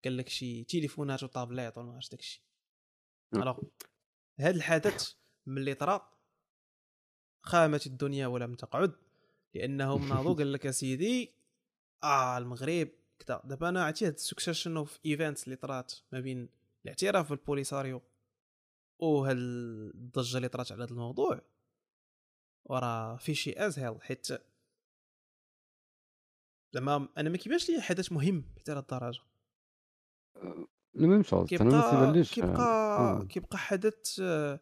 قال لك شي تليفونات وطابليط وما عرفت داكشي. الوغ هذا الحدث ملي طرا قامت الدنيا ولم تقعد. لأنهم ناضوا قال لك يا سيدي آه المغرب كذا دابا أنا عرفتي هاد ال succession of events اللي طرات ما بين الاعتراف بالبوليساريو وهاد الضجة اللي طرات على هذا الموضوع وراه في شي ازهل حيت زعما أنا ما كيبانش لي حدث مهم حتى لهاد الدرجة la même chose أنا ما كيبقى تيبانليش كيبقى آه. كيبقى حدث آه،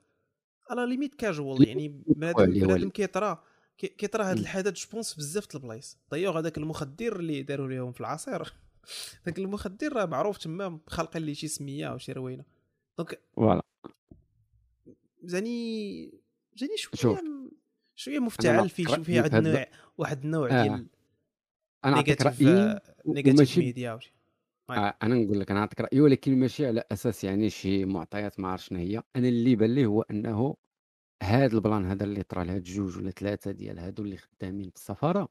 على ليميت كاجوال يعني بنادم بنادم. كيطرا كي- كيطرا هذا. الحدث جو بونس بزاف البلايص ضيعوا هذاك المخدر اللي داروا ليهم في العصير ذاك المخدر راه معروف تما خالقين ليه شي سمية أو شي روينة دونك فوالا زاني زاني شوية. شوية مفتعل فيه شوف فيه واحد النوع واحد النوع آه. ديال أنا نعطيك رأيي نيجاتيف ميديا وشي معاك. آه، أنا نقول لك أنا نعطيك رأيي ولكن ماشي على أساس يعني شي معطيات ما عرفت شنو هي أنا اللي بان لي هو أنه هاد ال plan هذا اللي طرا لهاد جوج ولا ثلاثة ديال هادو اللي خدامين في السفارة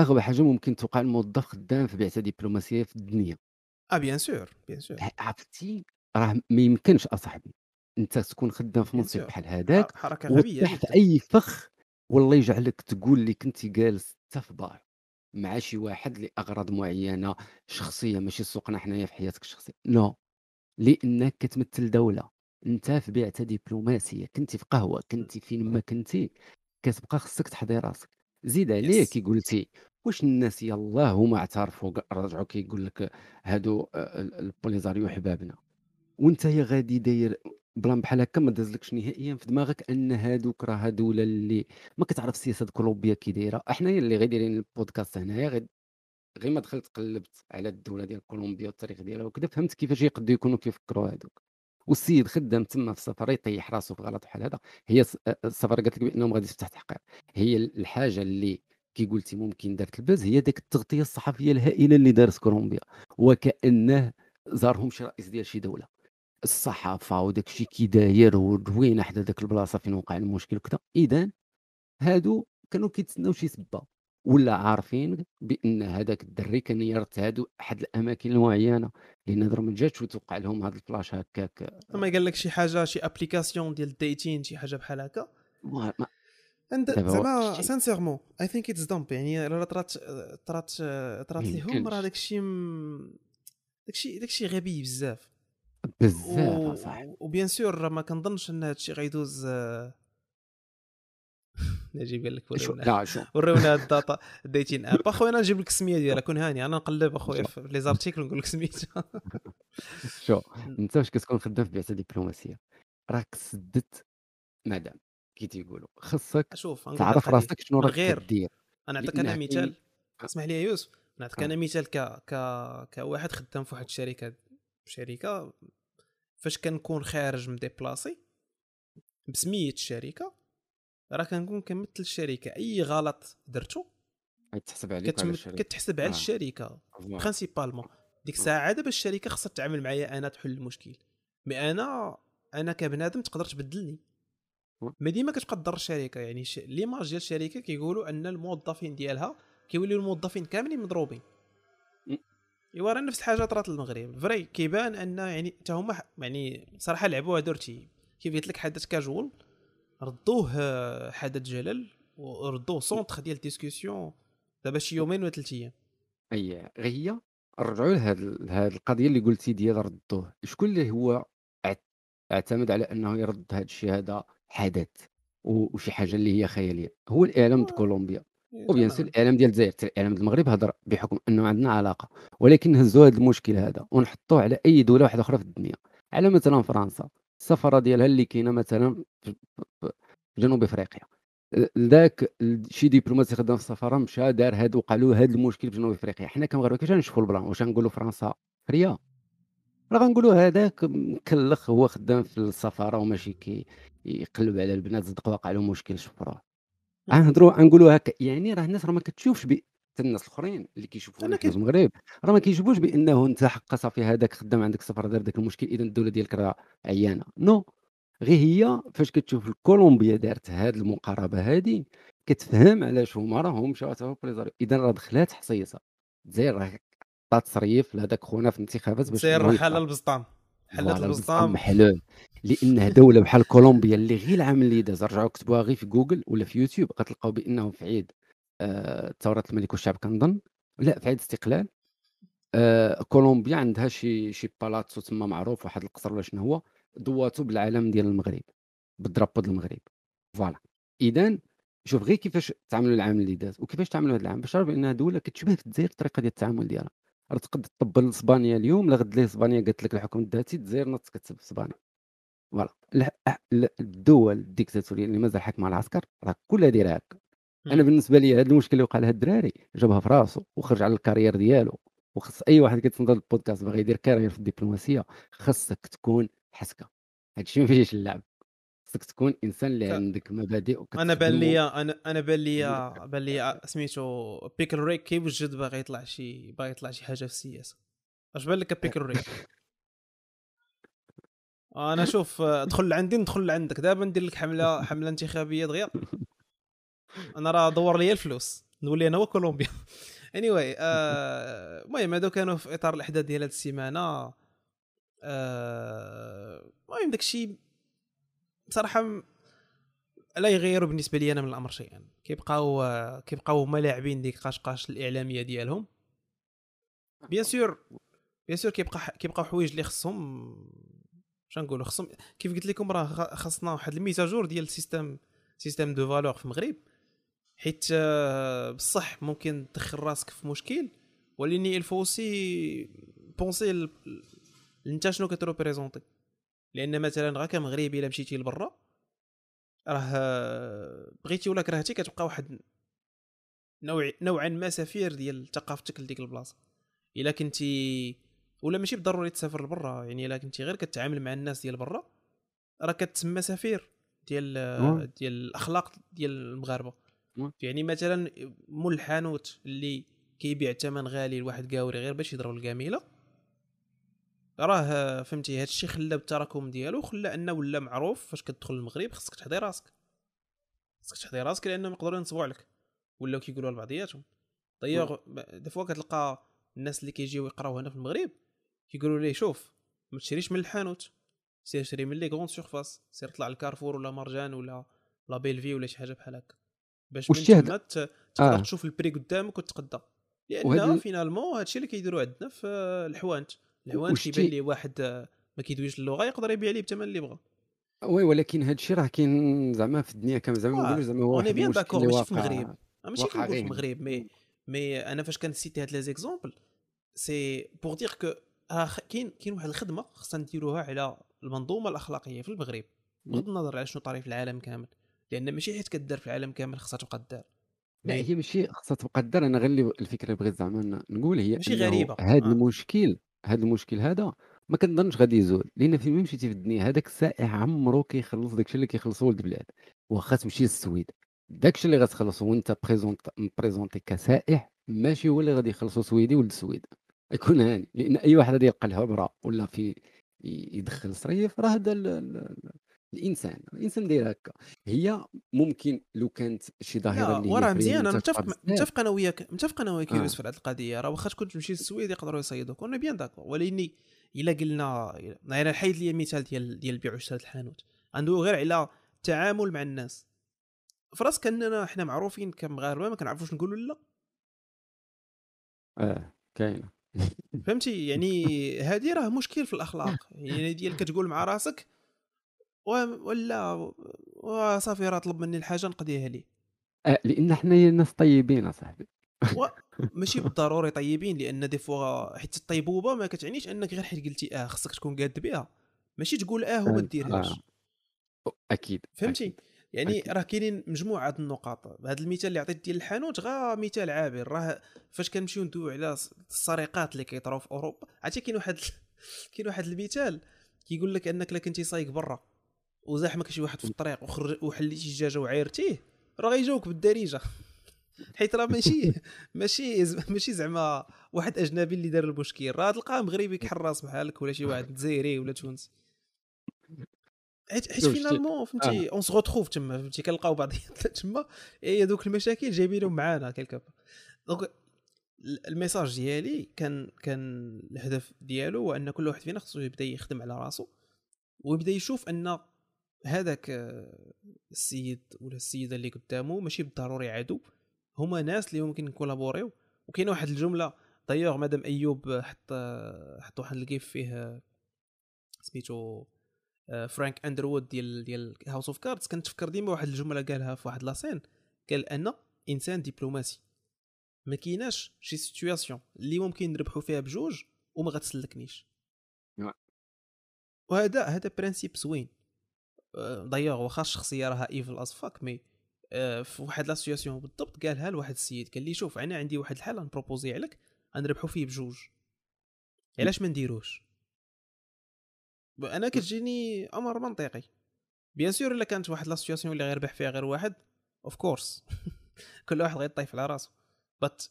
أغبى حاجة ممكن توقع الموظف خدام في بعثه دبلوماسية في الدنيا. آه bien sûr bien sûr عرفتي؟ راه ما يمكنش أصاحبي. أنت تكون خدام في منصب. بحال هذاك حركة غبية في أي فخ والله يجعلك تقول لي كنتي جالس حتى في بار مع شي واحد لأغراض معينة شخصية ماشي سوقنا حنايا في حياتك الشخصية. non لأنك كتمثل دولة. انت في بعثه دبلوماسية كنتي في قهوة كنتي فين ما كنتي كتبقى خصك تحضي راسك. زيد عليه كي قلتي واش الناس يلاه هما اعترفوا رجعوا كيقول لك هادو آه، ال- البوليساريو حبابنا. وانت يا غادي داير plan بحال هكا ما دازلكش نهائيا في دماغك أن هادوك راه هادولا اللي ما كتعرف السياسة كولومبيا كي دايرة. حنايا اللي غير دايرين البودكاست هنايا غير غير ما دخلت قلبت على الدولة ديال كولومبيا والتاريخ ديالها وكذا فهمت كيفاش يقدروا يكونوا كيفكروا هادوك. والسيد خدام تما في السفارة يطيح راسو في غلط بحال هذا. هي السفارة قالت لك بأنهم غادي تفتح تحقيق. هي الحاجة اللي كي قلتي ممكن دارت ال buzz هي ديك التغطية الصحفية الهائلة اللي دارت كولومبيا. وكأنه زارهم شي رئيس ديال شي دولة. الصحافة وداك الشيء كي داير وروينه حدا داك البلاصة فين وقع المشكل وكذا اذا هادو كانوا كيتسناو شي سبة. ولا عارفين بان هذاك الدري كان يرتادوا أحد الأماكن المعينة لأن هضره ما جاتش وتوقع لهم هذا الفلاش هكاك. لما قال لك شي حاجة شي ابليكاسيون ديال الديتين شي حاجة بحال هكا؟ ما- ما- عند زعما. سانسيرمون اي ثينك اتس دامب يعني راه طرات طرات طرات ما ليهم. راه داكشي م- داكشي داكشي غبي بزاف. بزاف اصاحبي وبيان سور ما كنظنش إن هادشي غيدوز آه، نجيب لك لا شو؟ ورونا هاد الداتا ديتين. اب اخويا أنا نجيب لك السميه ديالها كون هاني. أنا نقلب أخويا في لي زارتيكل نقول لك سميتها شو؟ أنت واش كتكون خدام في بعثة دبلوماسية؟ راك سدت مدام كي تيقولوا. خصك لك تعرف. راسك شنو من راك غير كدير. أنا نعطيك أنا مثال. اسمح لي يا يوسف. نعطيك آه. أنا مثال ك ك كواحد خدام في واحد الشركة شركة. فاش كنكون خارج م déplacé بسمية الشركة راه كنكون كنمثل الشركة. أي غلط درتو تحسب عليك كتم... الشركة. كتحسب على آه. الشركة. principalement ديك الساعة دابا الشركة خاصها تتعامل معايا أنا تحل المشكل. mais أنا أنا كبنادم تقدر تبدلني. و- ما ديما كتبقى تضر الشركة. يعني ش... l'image ديال الشركة كيقولوا أن الموظفين ديالها كيوليو الموظفين كاملين مضروبين. إيوا راه نفس الحاجة طرات للمغرب vrai كيبان أن يعني حتى هما يعني صراحة لعبوها دورتي كيف قلت لك حدث كاجوال ردوه آه، حدث جلل وردوه centre ديال discussion دابا شي يومين ولا ثلاث أيام. أي غير هي نرجعوا لهاد لهاد القضية اللي قلتي ديال ردوه شكون اللي هو اعت- اعتمد على أنه يرد هاد الشيء هذا حدث؟ وشي حاجة اللي هي خيالية. هو الإعلام ديال كولومبيا. و bien sûr الإعلام ديال الجزائر الإعلام ديال المغرب هضر بحكم أنه عندنا علاقة. ولكن نهزوا هذا المشكل هذا ونحطوه على أي دولة واحدة أخرى في الدنيا. على مثلا فرنسا. السفاره ديالها اللي كاينة مثلا في جنوب إفريقيا. ذاك شي دبلوماسي خدام في السفاره مشى دار هاد وقع له هاد المشكل في جنوب إفريقيا. حنا كمغاربه كيفاش نشوفوا البلان؟ واش غنقولوا فرنسا؟ فريا. راه غنقولوا هذاك مكلخ هو خدام في السفاره وماشي كي يقلب على البنات صدق واقع له مشكل شفروه غنهضروا غنقولوا هكا يعني راه الناس راه ما كتشوفش حتى الناس الآخرين اللي كيشوفونا في المغرب. راه ما كيجيبوش بأنه أنت حق صافي هذاك خدام عندك السفاره دار داك المشكل اذا الدولة ديالك راه عيانة. non غير هي فاش كتشوف كولومبيا دارت هذه المقاربة هذه كتفهم علاش هما راهم مشاو تاهو بوليساريو اذا راه دخلات حصيصة. الجزائر راه عطات تصريف لهذاك خونا في الانتخابات باش سير حل. البسطام. حلت البسطام محلول لانها دولة بحال كولومبيا اللي غير العام اللي داز رجعوا كتبوها غير في جوجل ولا في يوتيوب غتلقاو بانه في عيد. ثورة الملك والشعب كنظن لا في عيد الاستقلال آه، كولومبيا عندها شي شي palazzo تما معروف واحد القصر ولا شنو هو ضواتو بالعلم ديال المغرب بال drapeau ديال المغرب. voilà. اذا شوف غير كيفاش تعاملوا العام اللي داز وكيفاش تعاملوا هذا العام باش تعرف بانها دوله كتشبه الجزائر الطريقة ديال التعامل ديالها. راه تقدر تطبل اسبانيا اليوم لا غد ليه إسبانيا قالت لك الحكم الذاتي الجزائر نط كتسب إسبانيا. voilà. الدول الديكتاتورية اللي مازال حاكمة العسكر راه كلها دايره هكا. أنا بالنسبة لي هذا المشكل اللي وقع لهذا الدراري جابها في راسو وخرج على ال carrière ديالو. وخص أي واحد كيتنظر البودكاست باغي يدير carrière في الدبلوماسية خاصك تكون حسكة. هادشي ما فيهش اللعب. خصك تكون إنسان اللي عندك مبادئ أنا بان لي أنا أنا بان لي بان لي سميتو بيكل ريك كيوجد باغي يطلع شي باغي يطلع شي حاجة في السياسة؟ اش بان لك بيكل ريك أنا شوف دخل عندي ندخل عندك دابا ندير لك حملة حملة انتخابية دغيا. أنا راه دور لي الفلوس. نولي أنا وكولومبيا. اني anyway, آه، المهم هادو كانوا في إطار الأحداث ديال هاد السيمانة. آه، المهم داكشي بصراحة لا يغير بالنسبة لي أنا من الأمر شيئا. كيبقاو كيبقاو هما لاعبين ديك قاشقاش الإعلامية ديالهم. bien sûr bien sûr كيبقى كيبقاو حوايج اللي خصهم نقولوا خصهم كيف قلت لكم راه خصنا واحد ال mise à jour ديال ال système système de valeurs في المغرب. حيت آه، بصح ممكن تدخل راسك في مشكل ولكن il faut s'y penser انت شنو كت représenter لأن مثلا غا كمغربي إلا مشيتي لبرا راه آه، بغيتي ولا كرهتي كتبقى واحد نوع نوعا ما سفير ديال ثقافتك لديك البلاصة. إلا كنتي ولا ماشي بالضروري تسافر لبرا يعني إلا كنتي غير كتعامل مع الناس ديال برا راه كتسمى سفير ديال ديال الأخلاق ديال المغاربة. يعني مثلا مول الحانوت اللي كيبيع ثمن غالي لواحد قاوري غير باش يضرب الكاميله راه فهمتي هذا الشيء خلى بالتراكم ديالو خلى أنه ولا معروف فاش كتدخل المغرب خصك تحضي راسك. خصك تحضي راسك لأنهم يقدروا ينصبوا عليك ولاو كيقولوا لبعضياتهم d'ailleurs des fois كتلقى الناس اللي كيجيو يقراو هنا في المغرب كيقولوا ليه شوف ما تشريش من الحانوت سير شري من les grandes surfaces سير طلع لكارفور ولا مرجان ولا Label'Vie ولا شي حاجة بحال هكا. باش من تما تقدر آه. تشوف ال prix قدامك وتقدى لأن وهد... finalement هادشي اللي كيديروا عندنا في الحوانت. الحوانت كيبان لي واحد ما كيدويش اللغة يقدر يبيع ليه بثمن اللي بغى oui ولكن هذا الشيء راه كاين زعما في الدنيا كامل زعما نقولوا زعما هو أنا bien d'accord ماشي في المغرب. ماشي كنقول في المغرب مي مي أنا فاش كن citer هاد les exemples c'est pour dire que كاين كاين واحد الخدمة خصنا نديروها على المنظومة الأخلاقية في المغرب بغض النظر على شنو طاري في العالم كامل. لأن ماشي حيت كدار في العالم كامل خصها تبقى دار. لا هي ماشي خصها تبقى دار. أنا غير الفكرة اللي بغيت زعما نقول هي ماشي غريبة. هذا آه. المشكل هذا المشكل هذا ما كنظنش غادي يزول. لأن فين مشيتي في الدنيا هذاك السائح عمرو كيخلص داكشي اللي كيخلصو ولد البلاد واخا تمشي للسويد. داكشي اللي غتخلصو وانت présent présenté كسائح ماشي هو اللي غادي يخلصو سويدي ولد السويد يكون هاني. لأن أي واحد غادي يلقى الهبرة ولا في يدخل صريف راه هذا الإنسان الإنسان داير هكا. هي ممكن لو كانت شي ظاهرة اللي وراه مزيان أنا متفق متفق أنا وياك متفق أنا وياك يوسف في هذه القضية. راه واخا تكون تمشي للسويد يقدروا يصيدوك. أنا بيان داكور. ولكن إلا قلنا أنا حيد لي المثال ديال ديال البيع وشراء الحانوت. عنده غير على التعامل مع الناس. فراسك اننا إحنا معروفين كمغاربة ما كنعرفوش نقولوا لا. آه كاينة. فهمتي؟ يعني هذه راه مشكل في الأخلاق. يعني ديال كتقول مع راسك ولا وصافي راه طلب مني الحاجة نقضيها ليه؟ آه لأن حنا ناس طيبين أصاحبي. و... ماشي بالضروري طيبين لأن دي فوا حيت الطيبوبه ما كتعنيش أنك غير حيت قلتي آه خصك تكون قاد بها. ماشي تقول آه وما ديرهاش. آه. أكيد فهمتي؟ أكيد. يعني راه كاينين مجموعه النقاط. هذا المثال اللي عطيت ديال الحانوت غا مثال عابر. راه فاش كنمشيو ندويو على السرقات اللي كيطراو في أوروبا عرفتي كاين واحد كاين واحد المثال كيقول لك أنك لا كنتي سايق برا. وزاحمك شي واحد في الطريق وحليتي الزجاجة وعايرتيه راه غيجاوك بالدارجة. حيت راه ماشي ماشي ماشي زعما واحد أجنبي اللي دار المشكل راه تلقاه مغربي كحراس بحالك ولا شي واحد جزائري ولا تونسي حيت حيت finalement فهمتي on se retrouve تما فهمتي كنلقاو بعضياتنا تما. هي دوك المشاكل جايبينهم معانا كيلكا donc ال message ديالي كان كان الهدف ديالو هو أن كل واحد فينا خصو يبدأ يخدم على راسو ويبدأ يشوف أن هذاك السيد ولا السيدة اللي قدامه ماشي بالضروري عدو هما ناس اللي ممكن ن collaborer يو وكاين واحد الجملة دايوغ مادام أيوب حط حط واحد الكيف فيه سميتو آه، فرانك اندروود ديال ديال House of Cards كنتفكر ديما واحد الجملة قالها في واحد la scène. قال أن إنسان دبلوماسي. ما كايناش شي situation اللي ممكن نربحوا فيها بجوج وما غتسلكنيش. وهذا هذا principe زوين دايوغ واخا الشخصيه راها evil as fuck mais في واحد la situation بالضبط قالها لواحد السيد قال لي شوف أنا عندي واحد الحل ن proposer عليك غنربحوا فيه بجوج. علاش ما نديروش؟ أنا كتجيني أمر منطقي. bien sûr إلا كانت واحد la situation اللي غيربح فيها غير واحد of course كل واحد غيطيف على راسو. but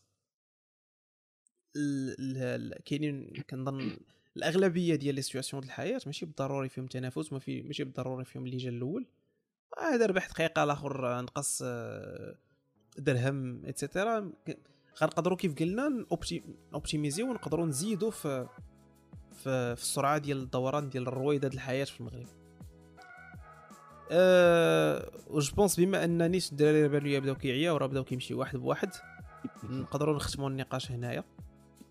كاينين كنظن الأغلبية ديال les situations د الحياة ماشي بالضروري فيهم تنافس ماشي بالضروري فيهم اللي جا الأول. هذا ربح دقيقة الآخر نقص آه، درهم et cetera غنقدروا كيف قلنا optimiser يو ونقدروا نزيدوا في في, في السرعة ديال الدوران ديال الرويضه ديال الحياة في المغرب. أه je pense بما ان نيت الدراري بانوا بداو كيعياو راه بداو كيمشي واحد بواحد نقدروا نختموا النقاش هنايا.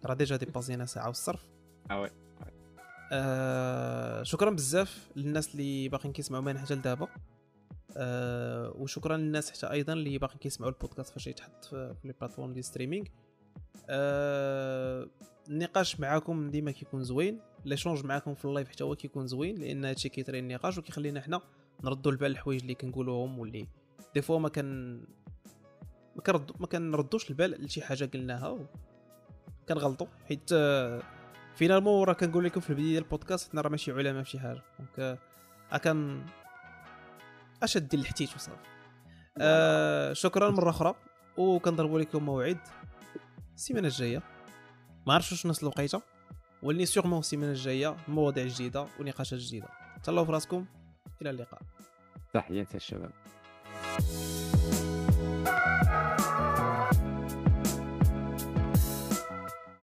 راه déjà dépasser ينا ساعة والصرف. آه آه شكرا بزاف للناس اللي باقيين كيسمعوا معنا حتى لدابا. آه وشكرا للناس حتى أيضا اللي باقيين كيسمعوا البودكاست فاش يتحط في les plateformes ديال streaming آه النقاش معاكم ديما كيكون زوين. l'échange معاكم في ال live حتى هو كيكون زوين لأن هادشي كيطري النقاش وكيخلينا حنا نردوا البال الحوايج اللي كنقولوهم واللي des fois ما كان ما كنردو ما كنردوش البال لشي حاجة قلناها. كنغلطوا حيت finalement راه كنقول لكم في البداية ديال البودكاست حنا راه ماشي علماء في شي حاجة. donc أكن اش دير الحتيت وصافي. آه شكرا مرة أخرى وكنضربوا لكم موعد السيمانة الجاية. ما عرفتش واش نفس الوقيتة ولكن sûrement السيمانة الجاية مواضيع جديدة ونقاشات جديدة. تهلاو في راسكم إلى اللقاء. تحياتي الشباب